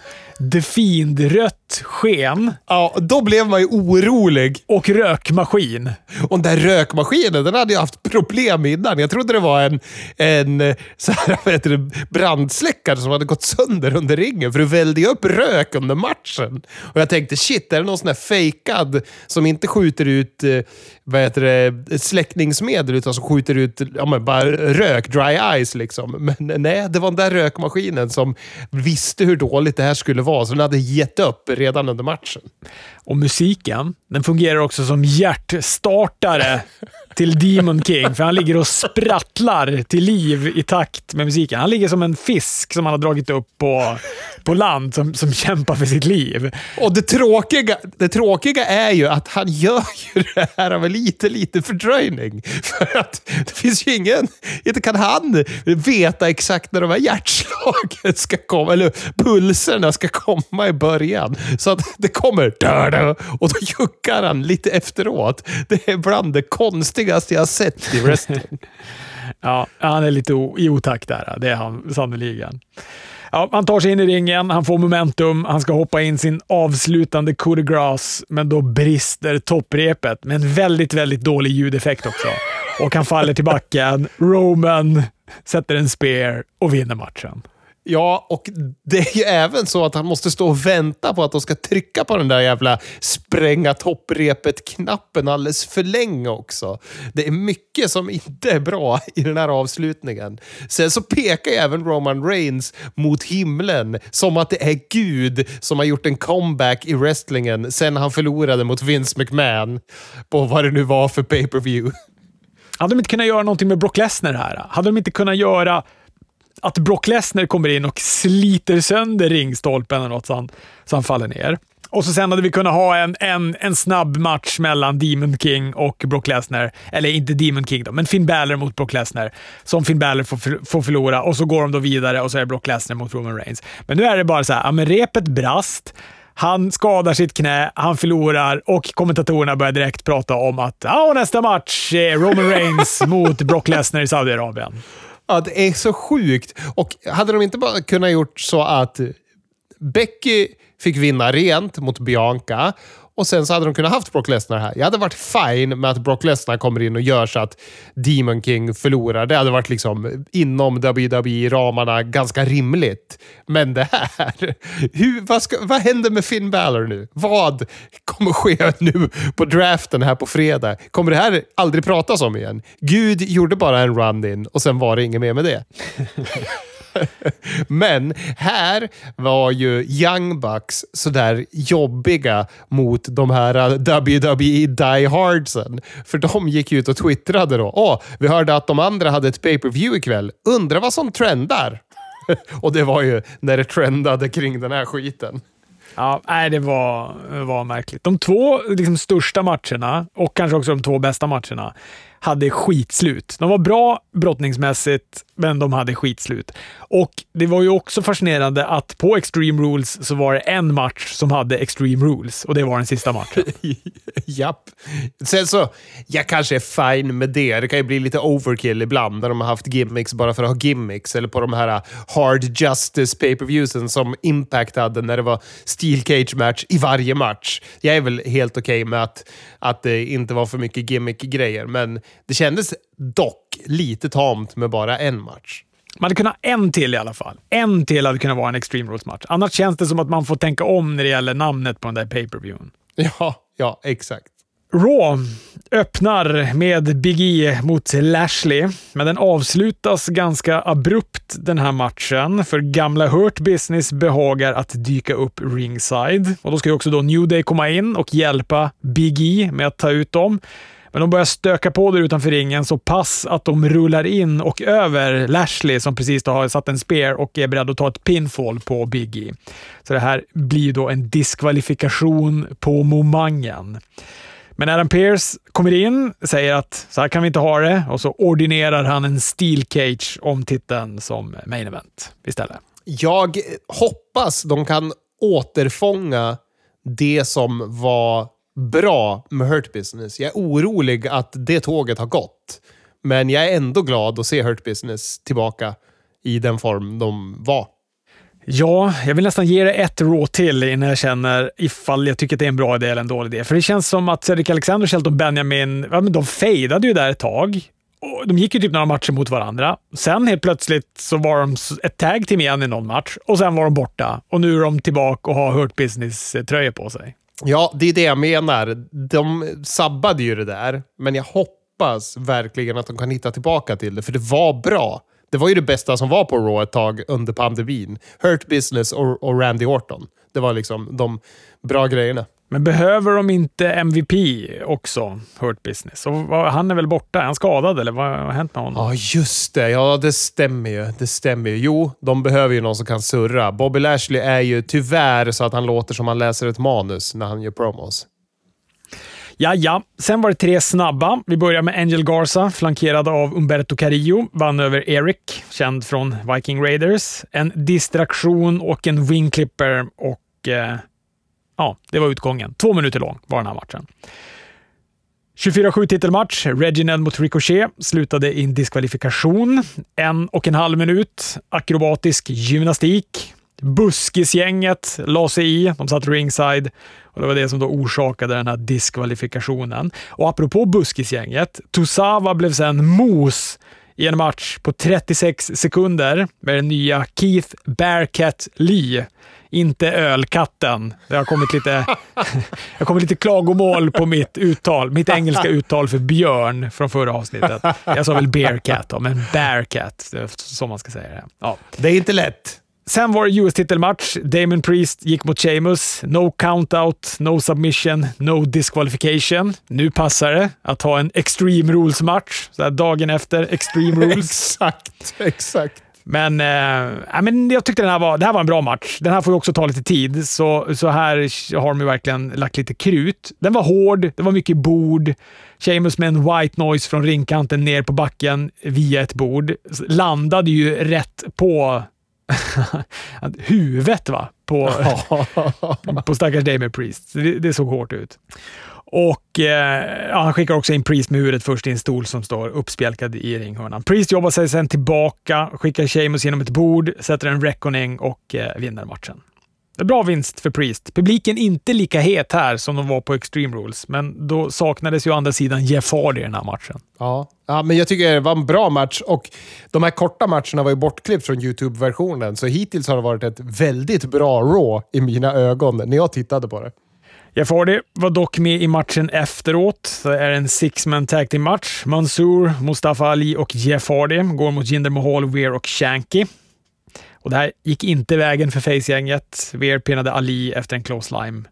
The Fiend-rött sken. Ja, då blev man ju orolig. Och rökmaskin. Och den där rökmaskinen, den hade ju haft problem innan. Jag trodde det var en, en så här, vad heter det, brandsläckare som hade gått sönder under ringen, för det vällde ju upp rök under matchen. Och jag tänkte, shit, är det någon sån här fejkad som inte skjuter ut eh, vad heter det, släckningsmedel, utan som skjuter ut ja, men bara rök, dry ice liksom. Men nej, det var den där rökmaskinen som visste hur dåligt det här skulle vara, så den hade gett upp redan under matchen. Och musiken, den fungerar också som hjärtstartare till Demon King, för han ligger och sprattlar till liv i takt med musiken. Han ligger som en fisk som han har dragit upp på, på land, som, som kämpar för sitt liv. Och det tråkiga, det tråkiga är ju att han gör ju det här med lite, lite fördröjning. För att det finns ju ingen... Inte kan han veta exakt när de här hjärtslagen ska komma, eller pulserna ska komma i början. Så att det kommer och då juckar han lite efteråt. Det är bland det konstigaste jag sett i wrestling. ja, han är lite i otakt där. Det är han sannerligen. Ja, han tar sig in i ringen, han får momentum, han ska hoppa in sin avslutande coup de grace, men då brister topprepet med en väldigt, väldigt dålig ljudeffekt också. Och han faller till backen. Roman sätter en spear och vinner matchen. Ja, och det är ju även så att han måste stå och vänta på att de ska trycka på den där jävla spränga topprepet-knappen alldeles för länge också. Det är mycket som inte är bra i den här avslutningen. Sen så pekar ju även Roman Reigns mot himlen som att det är Gud som har gjort en comeback i wrestlingen sen han förlorade mot Vince McMahon på vad det nu var för pay-per-view. Hade de inte kunnat göra någonting med Brock Lesnar här? Hade de inte kunnat göra att Brock Lesnar kommer in och sliter sönder ringstolpen eller något så han, så han faller ner. Och så sen hade vi kunnat ha en, en, en snabb match mellan Demon King och Brock Lesnar. Eller inte Demon King då, men Finn Balor mot Brock Lesnar. Som Finn Balor får, får förlora och så går de då vidare och så är det Brock Lesnar mot Roman Reigns. Men nu är det bara så här, ja, men repet brast. Han skadar sitt knä, han förlorar och kommentatorerna börjar direkt prata om att ah, nästa match är Roman Reigns mot Brock Lesnar i Saudiarabien. Ja, det är så sjukt. Och hade de inte bara kunnat gjort så att Becky fick vinna rent mot Bianca och sen så hade de kunnat haft Brock Lesnar här. Jag hade varit fine med att Brock Lesnar kommer in och gör så att Demon King förlorar. Det hade varit liksom inom WWE-ramarna ganska rimligt. Men det här, hur, vad, ska, vad händer med Finn Balor nu? Vad kommer ske nu på draften här på fredag? Kommer det här aldrig pratas om igen? Gud gjorde bara en run-in och sen var det inget mer med det. Men här var ju Young Bucks sådär jobbiga mot de här WWE Die Hardsen. För de gick ut och twittrade då. Åh, vi hörde att de andra hade ett pay-per-view ikväll. Undrar vad som trendar? och det var ju när det trendade kring den här skiten. Ja, nej, det var, var märkligt. De två liksom, största matcherna och kanske också de två bästa matcherna hade skitslut. De var bra brottningsmässigt, men de hade skitslut. Och det var ju också fascinerande att på Extreme Rules så var det en match som hade Extreme Rules och det var den sista matchen. Japp. Sen så, jag kanske är fine med det. Det kan ju bli lite overkill ibland när de har haft gimmicks bara för att ha gimmicks. Eller på de här äh, hard justice pay-per-viewsen som Impact hade när det var steel cage match i varje match. Jag är väl helt okej okay med att, att det inte var för mycket gimmick-grejer, men det kändes dock lite tamt med bara en match. Man hade kunnat ha en till i alla fall. En till hade kunnat vara en Extreme Rules-match. Annars känns det som att man får tänka om när det gäller namnet på den där pay-per-viewen. Ja, ja, exakt. Raw öppnar med Big E mot Lashley, men den avslutas ganska abrupt den här matchen, för gamla Hurt Business behagar att dyka upp ringside. Och Då ska ju också då New Day komma in och hjälpa Big E med att ta ut dem. Men de börjar stöka på där utanför ringen så pass att de rullar in och över Lashley som precis har satt en spear och är beredd att ta ett pinfall på Biggie. Så det här blir då en diskvalifikation på momangen. Men Adam Pearce kommer in, säger att så här kan vi inte ha det och så ordinerar han en steel cage om titeln som main event istället. Jag hoppas de kan återfånga det som var bra med Hurt Business. Jag är orolig att det tåget har gått. Men jag är ändå glad att se Hurt Business tillbaka i den form de var. Ja, jag vill nästan ge det ett rå till innan jag känner ifall jag tycker att det är en bra idé eller en dålig idé. För det känns som att Cedric Alexander, Shelton Benjamin, ja, men de fejdade ju där ett tag. Och de gick ju typ några matcher mot varandra. Sen helt plötsligt så var de ett tag team igen i någon match och sen var de borta. Och nu är de tillbaka och har Hurt Business-tröjor på sig. Ja, det är det jag menar. De sabbade ju det där, men jag hoppas verkligen att de kan hitta tillbaka till det, för det var bra. Det var ju det bästa som var på Raw ett tag under pandemin. Hurt Business och, och Randy Orton. Det var liksom de bra grejerna. Men behöver de inte MVP också, Hurt Business? Och han är väl borta? Är han skadad eller vad har hänt med honom? Ja, just det. Ja, det stämmer ju. Det stämmer ju. Jo, de behöver ju någon som kan surra. Bobby Lashley är ju tyvärr så att han låter som han läser ett manus när han gör promos. Ja, ja. Sen var det tre snabba. Vi börjar med Angel Garza, flankerad av Umberto Carrillo. Vann över Eric, känd från Viking Raiders. En distraktion och en wingclipper och eh, Ja, det var utgången. Två minuter lång var den här matchen. 24-7 titelmatch. Reginald mot Ricochet slutade i en diskvalifikation. En och en halv minut. Akrobatisk gymnastik. Buskisgänget la sig i. De satt ringside och det var det som då orsakade den här diskvalifikationen. Och apropå Buskisgänget, Tosawa blev sen mos i en match på 36 sekunder med den nya Keith Bearcat Lee. Inte ölkatten. Det har kommit lite, har kommit lite klagomål på mitt uttal. Mitt engelska uttal för björn från förra avsnittet. Jag sa väl Bearcat då, men Bearcat. Så man ska säga det. Ja. Det är inte lätt. Sen var det US-titelmatch. Damon Priest gick mot Sheamus. No countout, no submission, no disqualification. Nu passar det att ha en Extreme Rules-match. Dagen efter Extreme Rules. exakt, exakt. Men, eh, men jag tyckte den här var, det här var en bra match. Den här får ju också ta lite tid, så, så här har de verkligen lagt lite krut. Den var hård, det var mycket bord. Sheamus med en white noise från ringkanten ner på backen via ett bord. Landade ju rätt på huvudet va? På, på stackars Damien Priest. Det, det såg hårt ut. Och eh, Han skickar också in Priest med huvudet först i en stol som står uppspjälkad i ringhörnan. Priest jobbar sig sen tillbaka, skickar Sheamus genom ett bord, sätter en reckoning och eh, vinner matchen. Bra vinst för Priest. Publiken inte lika het här som de var på Extreme Rules, men då saknades ju å andra sidan Jeff Hardy i den här matchen. Ja. ja, men jag tycker det var en bra match och de här korta matcherna var ju bortklippt från YouTube-versionen, så hittills har det varit ett väldigt bra Raw i mina ögon när jag tittade på det. Jeff Hardy var dock med i matchen efteråt. Det är en six-man tag team match. Mansour, Mustafa Ali och Jeff Hardy går mot Jinder Mahal, Weir och Shanky. Och det här gick inte vägen för Face-gänget. Weir pinnade Ali efter en close lime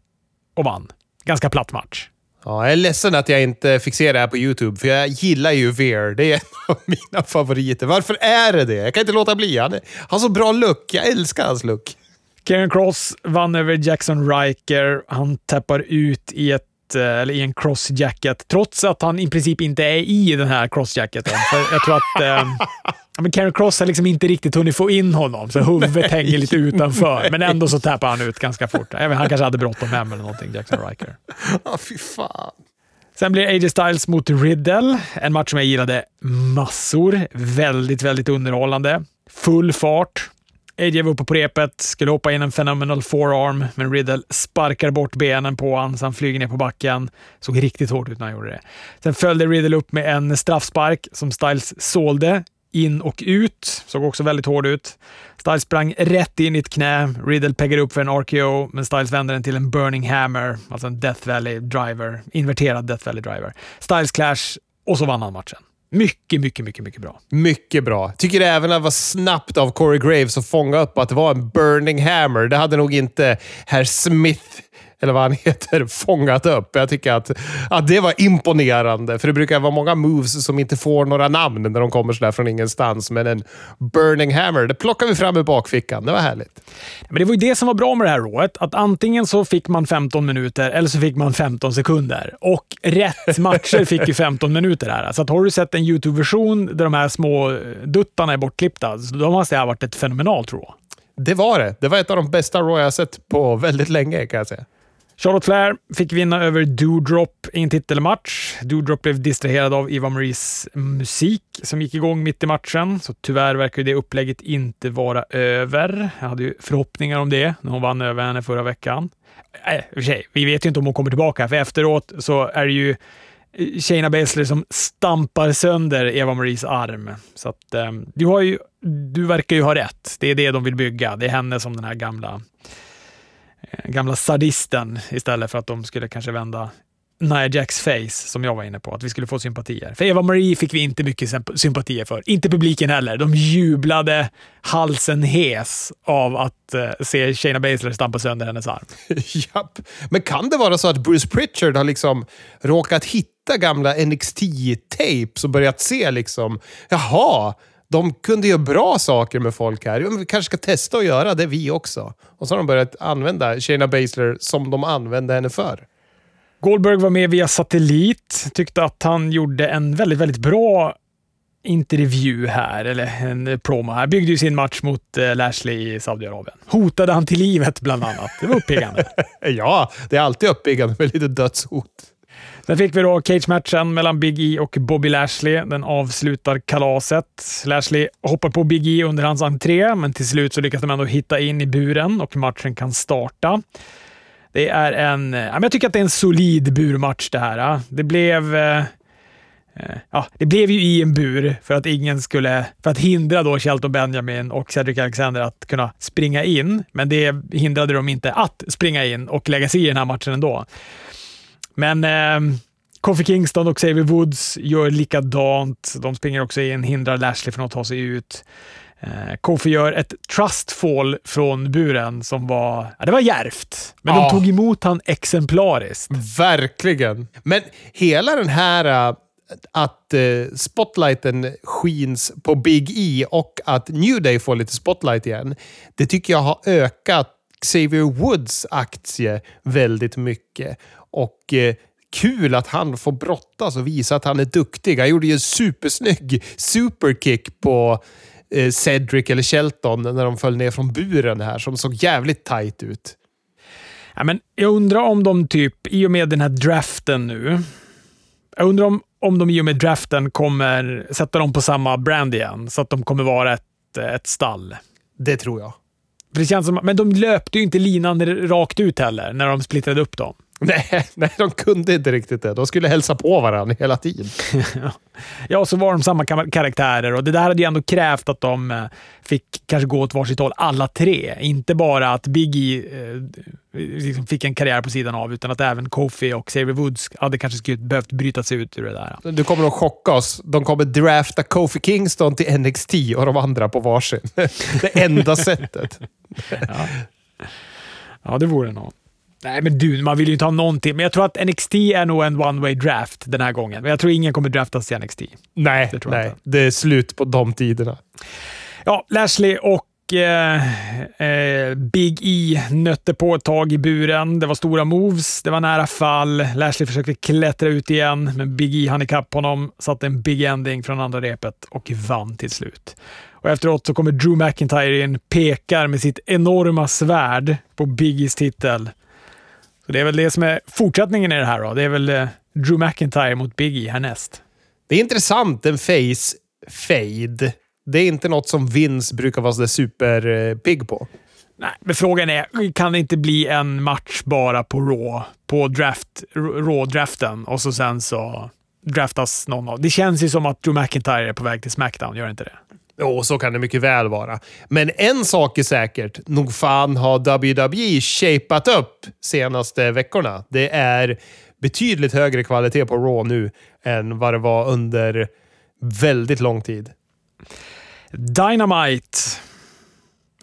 och vann. Ganska platt match. Ja, jag är ledsen att jag inte fick se det här på YouTube, för jag gillar ju Veer. Det är en av mina favoriter. Varför är det det? Jag kan inte låta bli. Han har så bra look. Jag älskar hans look. Karen Cross vann över Jackson Riker. Han tappar ut i, ett, eh, eller i en crossjacket, trots att han i princip inte är i den här crossjacketen. För jag tror att eh, men Karen Cross har liksom inte riktigt hunnit få in honom, så huvudet hänger lite utanför. Men ändå så tappar han ut ganska fort. Även han kanske hade bråttom hem eller någonting, Jackson Riker. Ja, fy fan. Sen blir AJ Styles mot Riddle. En match som jag gillade massor. Väldigt, väldigt underhållande. Full fart. AJ var uppe på repet, skulle hoppa in en phenomenal forearm, men Riddle sparkar bort benen på honom så han flyger ner på backen. Såg riktigt hårt ut när han gjorde det. Sen följde Riddle upp med en straffspark som Styles sålde in och ut. Såg också väldigt hård ut. Styles sprang rätt in i ett knä. Riddle peggade upp för en RKO, men Styles vände den till en Burning Hammer, alltså en Death Valley Driver. Inverterad Death Valley Driver. Styles clash och så vann han matchen. Mycket, mycket, mycket, mycket bra. Mycket bra. Tycker även att det var snabbt av Corey Graves att fånga upp att det var en burning hammer. Det hade nog inte herr Smith eller vad han heter, fångat upp. Jag tycker att, att det var imponerande. För det brukar vara många moves som inte får några namn när de kommer sådär från ingenstans. Men en burning hammer, det plockar vi fram ur bakfickan. Det var härligt. Men Det var ju det som var bra med det här rået. Att antingen så fick man 15 minuter eller så fick man 15 sekunder. Och rätt matcher fick ju 15 minuter här. Så att har du sett en YouTube-version där de här små duttarna är bortklippta, så då måste det ha varit ett fenomenalt rå. Det var det. Det var ett av de bästa Raw jag sett på väldigt länge kan jag säga. Charlotte Flair fick vinna över Doudrop i en titelmatch. Doudrop blev distraherad av Eva Maries musik som gick igång mitt i matchen, så tyvärr verkar det upplägget inte vara över. Jag hade ju förhoppningar om det när hon vann över henne förra veckan. Äh, för sig, vi vet ju inte om hon kommer tillbaka, för efteråt så är det ju eh, Shayna Baszler som stampar sönder Eva Maries arm. Så att, eh, du, har ju, du verkar ju ha rätt. Det är det de vill bygga. Det är henne som den här gamla gamla sadisten istället för att de skulle kanske vända Nia Jacks face, som jag var inne på, att vi skulle få sympatier. För Eva Marie fick vi inte mycket sympatier för. Inte publiken heller. De jublade halsen hes av att uh, se Shayna Baszler stampa sönder hennes arm. Japp. Men kan det vara så att Bruce Pritchard har liksom råkat hitta gamla NXT-tapes och börjat se liksom, jaha, de kunde göra bra saker med folk här. Vi kanske ska testa att göra det vi också. Och så har de börjat använda Shayna Baszler som de använde henne för. Goldberg var med via satellit. Tyckte att han gjorde en väldigt, väldigt bra intervju här, eller en promo här. Byggde ju sin match mot eh, Lashley i Saudiarabien. Hotade han till livet bland annat. Det var uppiggande. ja, det är alltid uppiggande med lite dödshot. Sen fick vi då cage-matchen mellan Big E och Bobby Lashley. Den avslutar kalaset. Lashley hoppar på Big E under hans entré, men till slut så lyckas de ändå hitta in i buren och matchen kan starta. Det är en... Eh, jag tycker att det är en solid burmatch det här. Eh. Det blev... Eh, ja, det blev ju i en bur för att ingen skulle, för att hindra då Shelton Benjamin och Cedric Alexander att kunna springa in. Men det hindrade dem inte att springa in och lägga sig i den här matchen ändå. Men eh, Kofi Kingston och Xavier Woods gör likadant. De springer också in, hindrar Lashley från att ta sig ut. Eh, Kofi gör ett trustfall från buren som var, ja, det var järvt. Men Ja. de tog emot han exemplariskt. Verkligen. Men hela den här äh, att äh, spotlighten skins på Big E och att New Day får lite spotlight igen. Det tycker jag har ökat Xavier Woods aktie väldigt mycket. Och äh, kul att han får brottas och visa att han är duktig. Han gjorde ju en supersnygg superkick på eh, Cedric eller Shelton när de föll ner från buren här som såg jävligt tight ut. Ja, men jag undrar om de typ, i och med den här draften nu, jag undrar om, om de i och med draften kommer sätta dem på samma brand igen, så att de kommer vara ett, ett stall. Det tror jag. För det känns som, men de löpte ju inte linan rakt ut heller, när de splittrade upp dem. Nej, nej, de kunde inte riktigt det. De skulle hälsa på varandra hela tiden. Ja, och så var de samma karaktärer och det där hade ju ändå krävt att de eh, fick kanske gå åt varsitt håll, alla tre. Inte bara att Biggie eh, liksom fick en karriär på sidan av, utan att även Kofi och Xavier Woods hade kanske skulle behövt bryta sig ut ur det där. Du kommer att chocka oss. De kommer drafta Kofi Kingston till NXT och de andra på varsin. Det enda sättet. Ja, det vore nog. Nej, men du, man vill ju inte ha någonting. Men jag tror att NXT är nog en one way draft den här gången. Men jag tror ingen kommer draftas till NXT. Nej, Det nej. inte. Det är slut på de tiderna. Ja, Lashley och eh, eh, Big E nötte på ett tag i buren. Det var stora moves, det var nära fall. Lashley försökte klättra ut igen, men Big E hann ikapp honom, satte en big ending från andra repet och vann till slut. Och efteråt så kommer Drew McIntyre in, pekar med sitt enorma svärd på Big E's titel. Så det är väl det som är fortsättningen i det här då. Det är väl eh, Drew McIntyre mot Big E härnäst. Det är intressant, en face fade. Det är inte något som Vince brukar vara så superpigg på. Nej, men frågan är, kan det inte bli en match bara på Raw? På draft, Raw-draften och så sen så draftas någon av... Det känns ju som att Drew McIntyre är på väg till Smackdown, gör inte det? Jo, så kan det mycket väl vara. Men en sak är säkert. Nog fan har WWE shapat upp senaste veckorna. Det är betydligt högre kvalitet på Raw nu än vad det var under väldigt lång tid. Dynamite.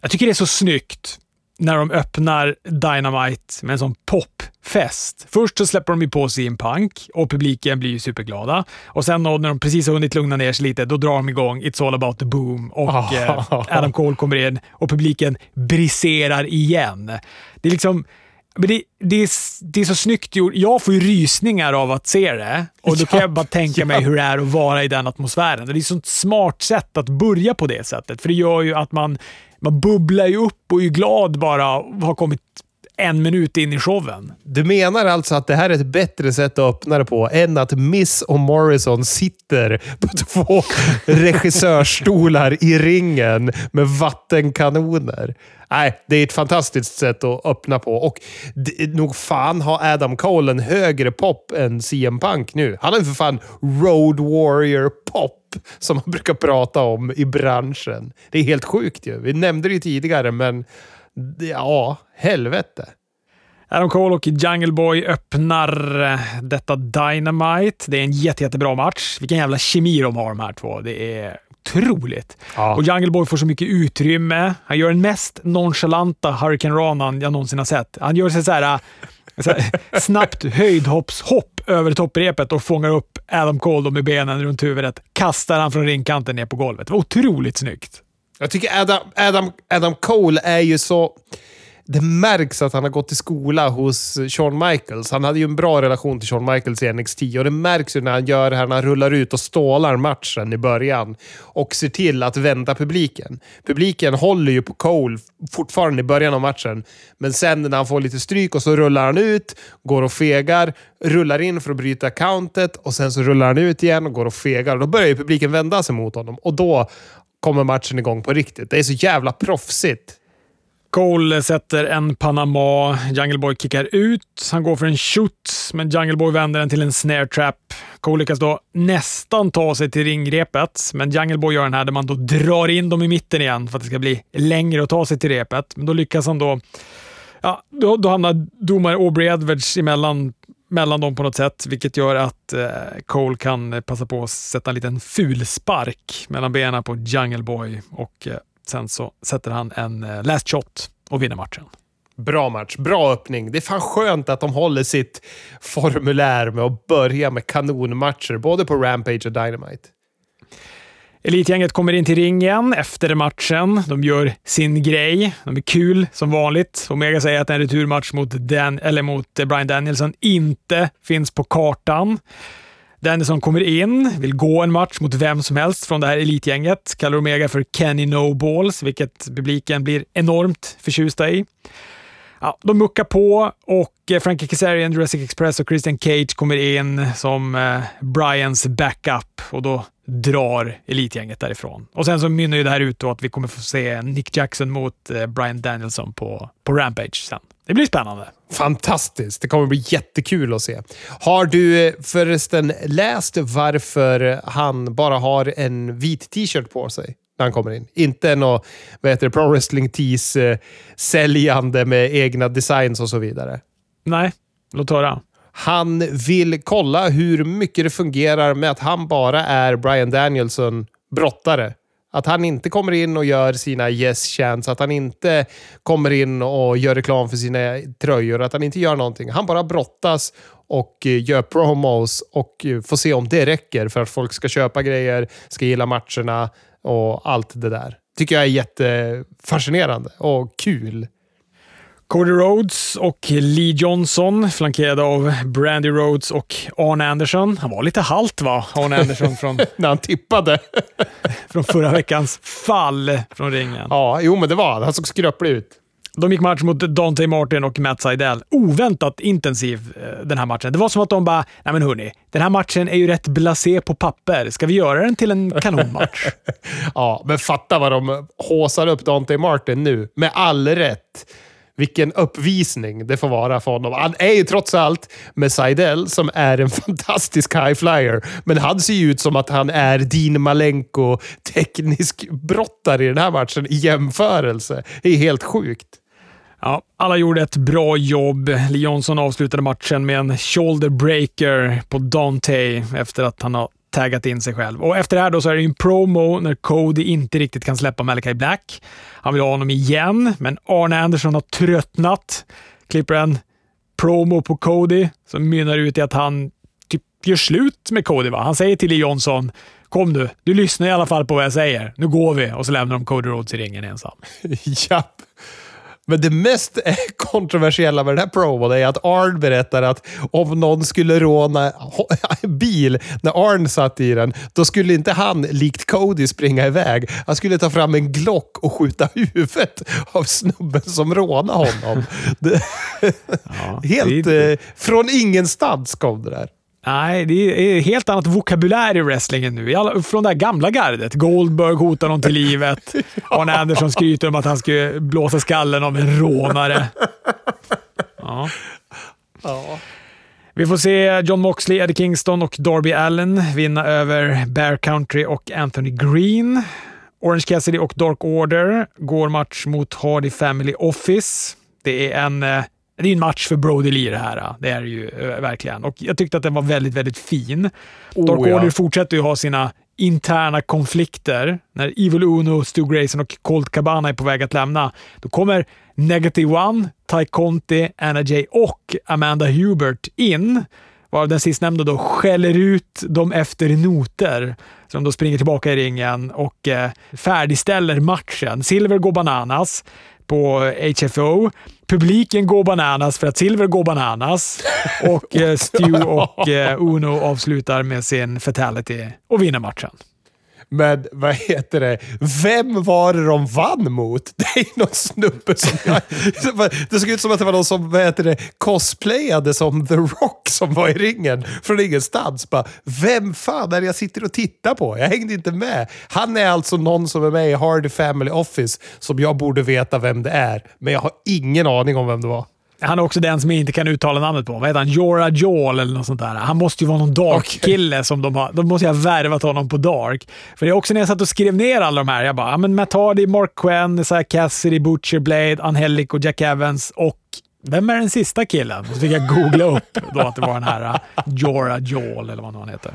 Jag tycker det är så snyggt när de öppnar Dynamite med en sån popfest. Först så släpper de ju på sin Punk och publiken blir ju superglada. Och sen när de precis har hunnit lugna ner sig lite, då drar de igång It's all about the boom och Ah. eh, Adam Cole kommer in och publiken briserar igen. Det är liksom men det, det, är, det är så snyggt gjort. Jag får ju rysningar av att se det och då kan Ja, jag bara tänka mig ja. hur det är att vara i den atmosfären. Det är ett sånt smart sätt att börja på det sättet, för det gör ju att man, man bubblar ju upp och är glad bara och har kommit en minut in i showen. Du menar alltså att det här är ett bättre sätt att öppna det på än att Miss och Morrison sitter på två regissörstolar i ringen med vattenkanoner? Nej, det är ett fantastiskt sätt att öppna på. Och nog fan har Adam Cole en högre pop än CM Punk nu. Han har ju för fan Road Warrior pop som man brukar prata om i branschen. Det är helt sjukt ju. Vi nämnde det ju tidigare, men ja, helvete. Adam Cole och Jungle Boy öppnar eh, detta Dynamite. Det är en jätte, jättebra match. Vilken jävla kemi de har de här två. Det är otroligt. Ja. Och Jungle Boy får så mycket utrymme. Han gör den mest nonchalanta Hurricane Ranan jag någonsin har sett. Han gör sig så här, så här snabbt höjdhoppshopp över topprepet och fångar upp Adam Cole med benen runt huvudet. Kastar han från ringkanten ner på golvet. Det var otroligt snyggt. Jag tycker Adam, Adam, Adam Cole är ju så... Det märks att han har gått i skola hos Shawn Michaels. Han hade ju en bra relation till Shawn Michaels i NXT och det märks ju när han gör det här, när han rullar ut och stålar matchen i början och ser till att vända publiken. Publiken håller ju på Cole fortfarande i början av matchen, men sen när han får lite stryk och så rullar han ut, går och fegar, rullar in för att bryta countet och sen så rullar han ut igen och går och fegar. Då börjar ju publiken vända sig mot honom och då kommer matchen igång på riktigt. Det är så jävla proffsigt. Cole sätter en Panama. Jungle Boy kickar ut. Han går för en shoot, men Jungle Boy vänder den till en snare trap. Cole lyckas då nästan ta sig till ringrepet, men Jungle Boy gör den här där man då drar in dem i mitten igen för att det ska bli längre att ta sig till repet. Men då lyckas han då... Ja, då, då hamnar domare Aubrey Edwards emellan mellan dem på något sätt, vilket gör att eh, Cole kan passa på att sätta en liten fulspark mellan benen på Jungle Boy och eh, sen så sätter han en eh, last shot och vinner matchen. Bra match, bra öppning. Det är fan skönt att de håller sitt formulär med att börja med kanonmatcher, både på Rampage och Dynamite. Elitgänget kommer in till ringen efter matchen. De gör sin grej. De är kul som vanligt. Omega säger att en returmatch mot, Dan, eller mot eh, Brian Danielson inte finns på kartan. Danielson kommer in, vill gå en match mot vem som helst från det här elitgänget. Kallar Omega för Kenny No Balls, vilket publiken blir enormt förtjusta i. Ja, de muckar på och eh, Frankie Kazarian, Jurassic Express och Christian Cage kommer in som eh, Bryans Brians backup och då drar elitgänget därifrån. Och sen så mynnar ju det här ut då att vi kommer få se Nick Jackson mot eh, Brian Danielson på, på Rampage sen. Det blir spännande. Fantastiskt! Det kommer bli jättekul att se. Har du eh, förresten läst varför han bara har en vit t-shirt på sig? när han kommer in. Inte något vad heter det, Pro Wrestling Tees eh, säljande med egna designs och så vidare. Nej, låt höra. Han vill kolla hur mycket det fungerar med att han bara är Brian Danielson brottare. Att han inte kommer in och gör sina yes chants, att han inte kommer in och gör reklam för sina tröjor, att han inte gör någonting. Han bara brottas och eh, gör promos och eh, får se om det räcker för att folk ska köpa grejer, ska gilla matcherna, och allt det där. Tycker jag är jättefascinerande och kul. Cody Rhodes och Lee Johnson, flankerade av Brandy Rhodes och Arne Anderson. Han var lite halt va, Arne Anderson, från, när han tippade. från förra veckans fall från ringen. Ja, jo men det var han. Han såg skröplig ut. De gick match mot Dante Martin och Matt Seidel. Oväntat intensiv eh, den här matchen. Det var som att de bara, nej men hörni, den här matchen är ju rätt blasé på papper. Ska vi göra den till en kanonmatch? ja, men fatta vad de håsar upp Dante Martin nu. Med all rätt vilken uppvisning det får vara för honom. Han är ju trots allt med Seidel som är en fantastisk high flyer. Men han ser ju ut som att han är Dean Malenko teknisk brottare i den här matchen i jämförelse. Det är helt sjukt. Ja, alla gjorde ett bra jobb. Lee Johnson avslutade matchen med en shoulder breaker på Dante efter att han har taggat in sig själv. Och Efter det här då så är det en promo när Cody inte riktigt kan släppa Malachi Black. Han vill ha honom igen, men Arne Anderson har tröttnat. Klipper en promo på Cody som mynnar ut i att han typ gör slut med Cody. Va? Han säger till Lee Johnson Kom du, du lyssnar i alla fall på vad jag säger. Nu går vi. Och så lämnar de Cody Rhodes i ringen ensam. Japp. Men det mest kontroversiella med den här promon är att Arn berättar att om någon skulle råna en bil när Arn satt i den, då skulle inte han, likt Cody, springa iväg. Han skulle ta fram en Glock och skjuta huvudet av snubben som rånade honom. Det, ja, helt det... eh, från ingenstans kom det där. Nej, det är helt annat vokabulär i wrestlingen nu. Från det här gamla gardet. Goldberg hotar någon till livet. Arne Andersson skryter om att han skulle blåsa skallen av en rånare. Ja. ja. Vi får se John Moxley, Eddie Kingston och Darby Allen vinna över Bear Country och Anthony Green. Orange Cassidy och Dark Order går match mot Hardy Family Office. Det är en eh, det är en match för Brody Lee det här. Det är det ju eh, verkligen. Och jag tyckte att den var väldigt, väldigt fin. Oh, Dark Order ja. fortsätter ju ha sina interna konflikter. När Evil Uno, Stu Grayson och Colt Cabana är på väg att lämna, då kommer Negative One, Ty Conti, Anna Jay och Amanda Hubert in. Varav den sistnämnda då skäller ut dem efter noter. Så de då springer tillbaka i ringen och eh, färdigställer matchen. Silver går bananas på HFO. Publiken går bananas för att Silver går bananas och eh, Stu och eh, Uno avslutar med sin fatality och vinner matchen. Men vad heter det? Vem var det de vann mot? Det är någon snubbe som... Jag, det såg ut som att det var någon som vad heter det, cosplayade som The Rock som var i ringen från ingenstans. Bara, vem fan är det jag sitter och tittar på? Jag hängde inte med. Han är alltså någon som är med i Hardy Family Office som jag borde veta vem det är. Men jag har ingen aning om vem det var. Han är också den som jag inte kan uttala namnet på. Vad heter han? Jorah Jawel eller något sånt där. Han måste ju vara någon Dark-kille okay. som de har. De måste ju ha värvat honom på Dark. För det är också när jag satt och skrev ner alla de här. Jag bara, ja men Matt Hardy, Mark Quinn, Isaiah Cassidy, Butcher Blade, Angelic och Jack Evans och vem är den sista killen? Så fick jag googla upp då att det var den här Jorah Jawel eller vad han heter.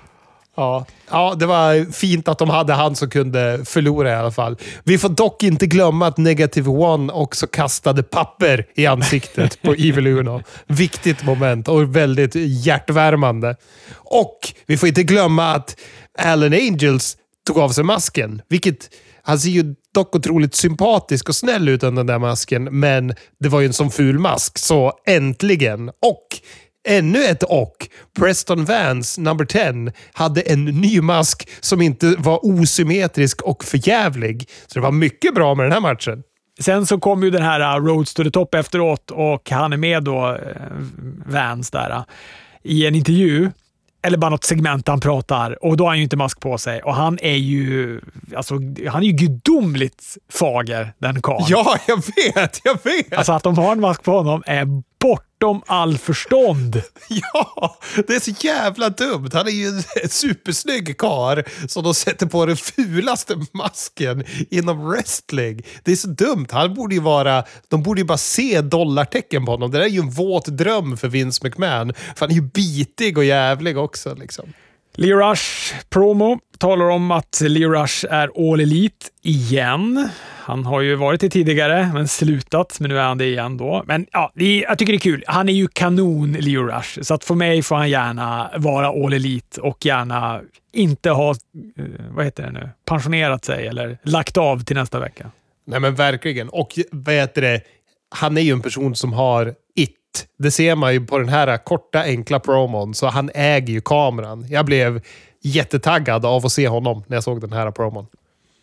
Ja. ja, det var fint att de hade han som kunde förlora i alla fall. Vi får dock inte glömma att Negative One också kastade papper i ansiktet på Evil Uno. Viktigt moment och väldigt hjärtvärmande. Och vi får inte glömma att Alan Angels tog av sig masken, vilket han ser ju dock otroligt sympatisk och snäll ut under den där masken, men det var ju en sån ful mask, så äntligen. Och ännu ett och. Preston Vance, number 10, hade en ny mask som inte var osymmetrisk och förjävlig. Så det var mycket bra med den här matchen. Sen så kom ju den här uh, Roads to the Top efteråt och han är med då, uh, Vance, där, uh, i en intervju eller bara något segment han pratar och då har han ju inte mask på sig. Och han är ju, alltså, han är ju gudomligt fager, den karln. Ja, jag vet! Jag vet! Alltså att de har en mask på honom är bortom all förstånd. Ja, det är så jävla dumt. Han är ju en supersnygg kar som de sätter på den fulaste masken inom wrestling. Det är så dumt. Han borde ju vara... De borde ju bara se dollartecken på honom. Det där är ju en våt dröm för Vince McMahon. För han är ju bitig och jävlig också. Liksom. Leo Rush promo talar om att Leo Rush är All Elite igen. Han har ju varit det tidigare, men slutat. Men nu är han det igen då. Men ja, jag tycker det är kul. Han är ju kanon, Leo Rush. Så att för mig får han gärna vara All Elite och gärna inte ha, eh, vad heter det nu, pensionerat sig eller lagt av till nästa vecka. Nej men verkligen. Och vad heter det? Han är ju en person som har it. Det ser man ju på den här korta enkla promon, så han äger ju kameran. Jag blev jättetaggad av att se honom när jag såg den här promon.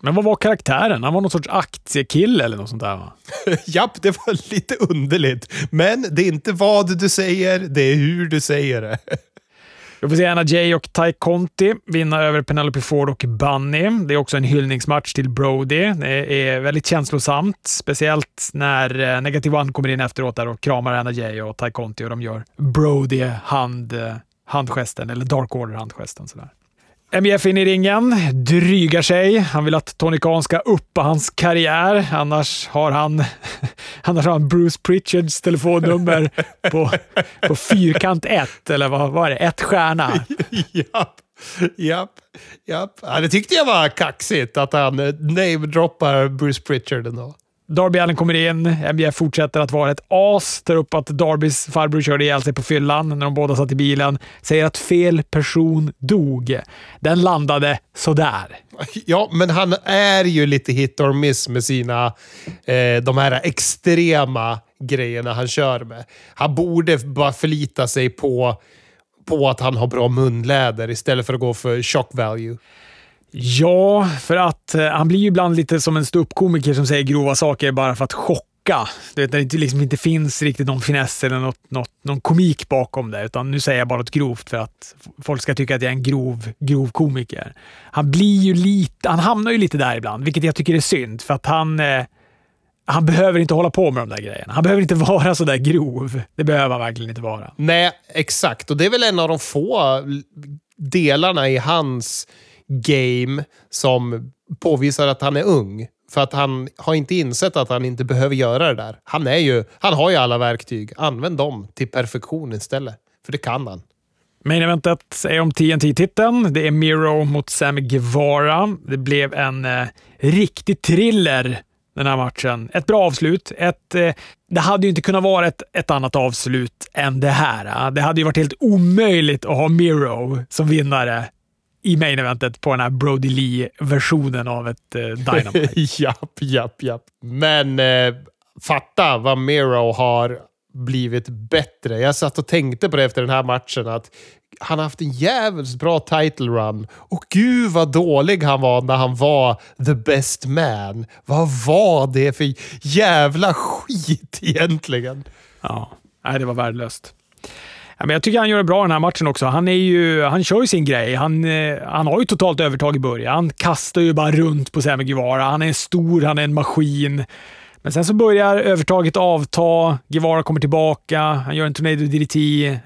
Men vad var karaktären? Han var någon sorts aktiekille eller något sånt där va? Japp, det var lite underligt. Men det är inte vad du säger, det är hur du säger det. Vi får se Anna Jay och Ty Conti vinna över Penelope Ford och Bunny. Det är också en hyllningsmatch till Brody. Det är väldigt känslosamt, speciellt när eh, Negative One kommer in efteråt där och kramar Anna Jay och Ty Conti och de gör Brody hand, eh, handgesten, eller Dark Order handgesten. Sådär. MJF in i ringen, drygar sig. Han vill att Tony Khan ska uppa hans karriär. Annars har han, annars har han Bruce Pritchards telefonnummer på, på fyrkant 1, eller vad var det? Ett stjärna. japp, japp, japp. Ja, det tyckte jag var kaxigt att han namedroppar Bruce Pritchard ändå. Darby Allen kommer in. MJF fortsätter att vara ett as. Tar upp att Darbys farbror körde ihjäl sig på fyllan när de båda satt i bilen. Säger att fel person dog. Den landade sådär. Ja, men han är ju lite hit or miss med sina eh, de här extrema grejerna han kör med. Han borde bara förlita sig på, på att han har bra munläder istället för att gå för shock value. Ja, för att eh, han blir ju ibland lite som en ståuppkomiker som säger grova saker bara för att chocka. Du vet, när det liksom inte finns riktigt någon finess eller något, något, någon komik bakom det. Utan nu säger jag bara något grovt för att folk ska tycka att jag är en grov, grov komiker. Han blir ju lite, han hamnar ju lite där ibland, vilket jag tycker är synd. För att han, eh, han behöver inte hålla på med de där grejerna. Han behöver inte vara så där grov. Det behöver han verkligen inte vara. Nej, exakt. Och det är väl en av de få delarna i hans game som påvisar att han är ung. För att han har inte insett att han inte behöver göra det där. Han, är ju, han har ju alla verktyg. Använd dem till perfektion istället. För det kan han. Main eventet är om TNT-titeln. Det är Miro mot Sammy Guevara. Det blev en eh, riktig thriller den här matchen. Ett bra avslut. Ett, eh, det hade ju inte kunnat vara ett, ett annat avslut än det här. Det hade ju varit helt omöjligt att ha Miro som vinnare i main eventet på den här Brody Lee-versionen av ett eh, Dynamite. japp, japp, japp. Men eh, fatta vad Miro har blivit bättre. Jag satt och tänkte på det efter den här matchen. att Han har haft en jävligt bra title run. Och gud vad dålig han var när han var the best man. Vad var det för jävla skit egentligen? Ja, nej, det var värdelöst. Ja, men jag tycker han gör det bra den här matchen också. Han, är ju, han kör ju sin grej. Han, eh, han har ju totalt övertag i början. Han kastar ju bara runt på Sammy Guevara. Han är stor, han är en maskin. Men sen så börjar övertaget avta. Guevara kommer tillbaka. Han gör en Tornado DDT,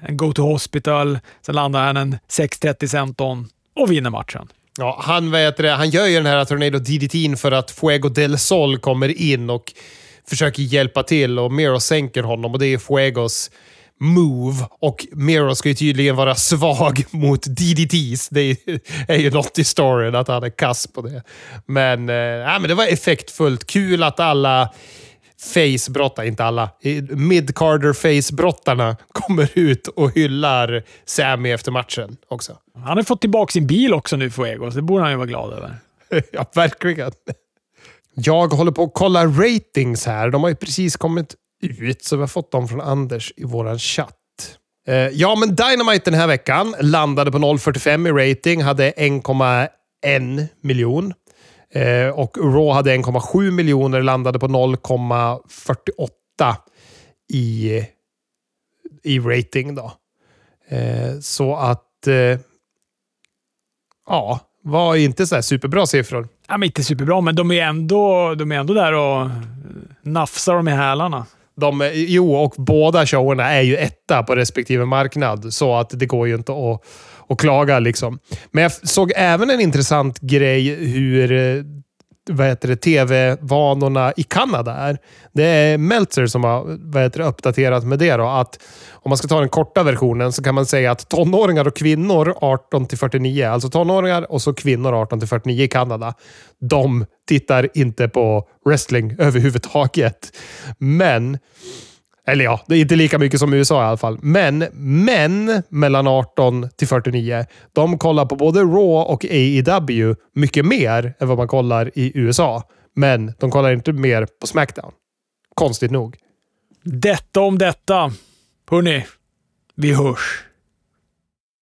en Go to Hospital. Sen landar han en 630 senton och vinner matchen. Ja, han, vet det, han gör ju den här Tornado DDT för att Fuego del Sol kommer in och försöker hjälpa till och Miro sänker honom och det är Fuegos move. Och Miro ska ju tydligen vara svag mot DDTs. Det är ju något i storyn att han är kass på det. Men, eh, men det var effektfullt. Kul att alla face-brottare, inte alla, mid-carder face-brottarna kommer ut och hyllar Sammy efter matchen också. Han har fått tillbaka sin bil också nu, Fuego, så det borde han ju vara glad över. ja, verkligen. Jag håller på att kolla ratings här. De har ju precis kommit ut, så vi har fått dem från Anders i vår chatt. Eh, ja, men Dynamite den här veckan landade på 0,45 i rating, hade 1,1 miljon. Eh, och Raw hade 1,7 miljoner, landade på 0,48 i, i rating. då. Eh, så att... Eh, ja, var inte så superbra siffror. Ja, men inte superbra, men de är ändå, de är ändå där och nafsar dem i hälarna. De, jo, och båda showerna är ju etta på respektive marknad, så att det går ju inte att, att klaga. Liksom. Men jag såg även en intressant grej hur eh, tv-vanorna i Kanada är. Det är Meltzer som har vad heter det, uppdaterat med det. Då, att om man ska ta den korta versionen så kan man säga att tonåringar och kvinnor 18 till 49, alltså tonåringar och så kvinnor 18 till 49 i Kanada, de tittar inte på wrestling överhuvudtaget. Men eller ja, det är inte lika mycket som USA i alla fall. Men män mellan 18 till 49, de kollar på både Raw och AEW mycket mer än vad man kollar i USA. Men de kollar inte mer på Smackdown. Konstigt nog. Detta om detta. Hörni, vi hörs.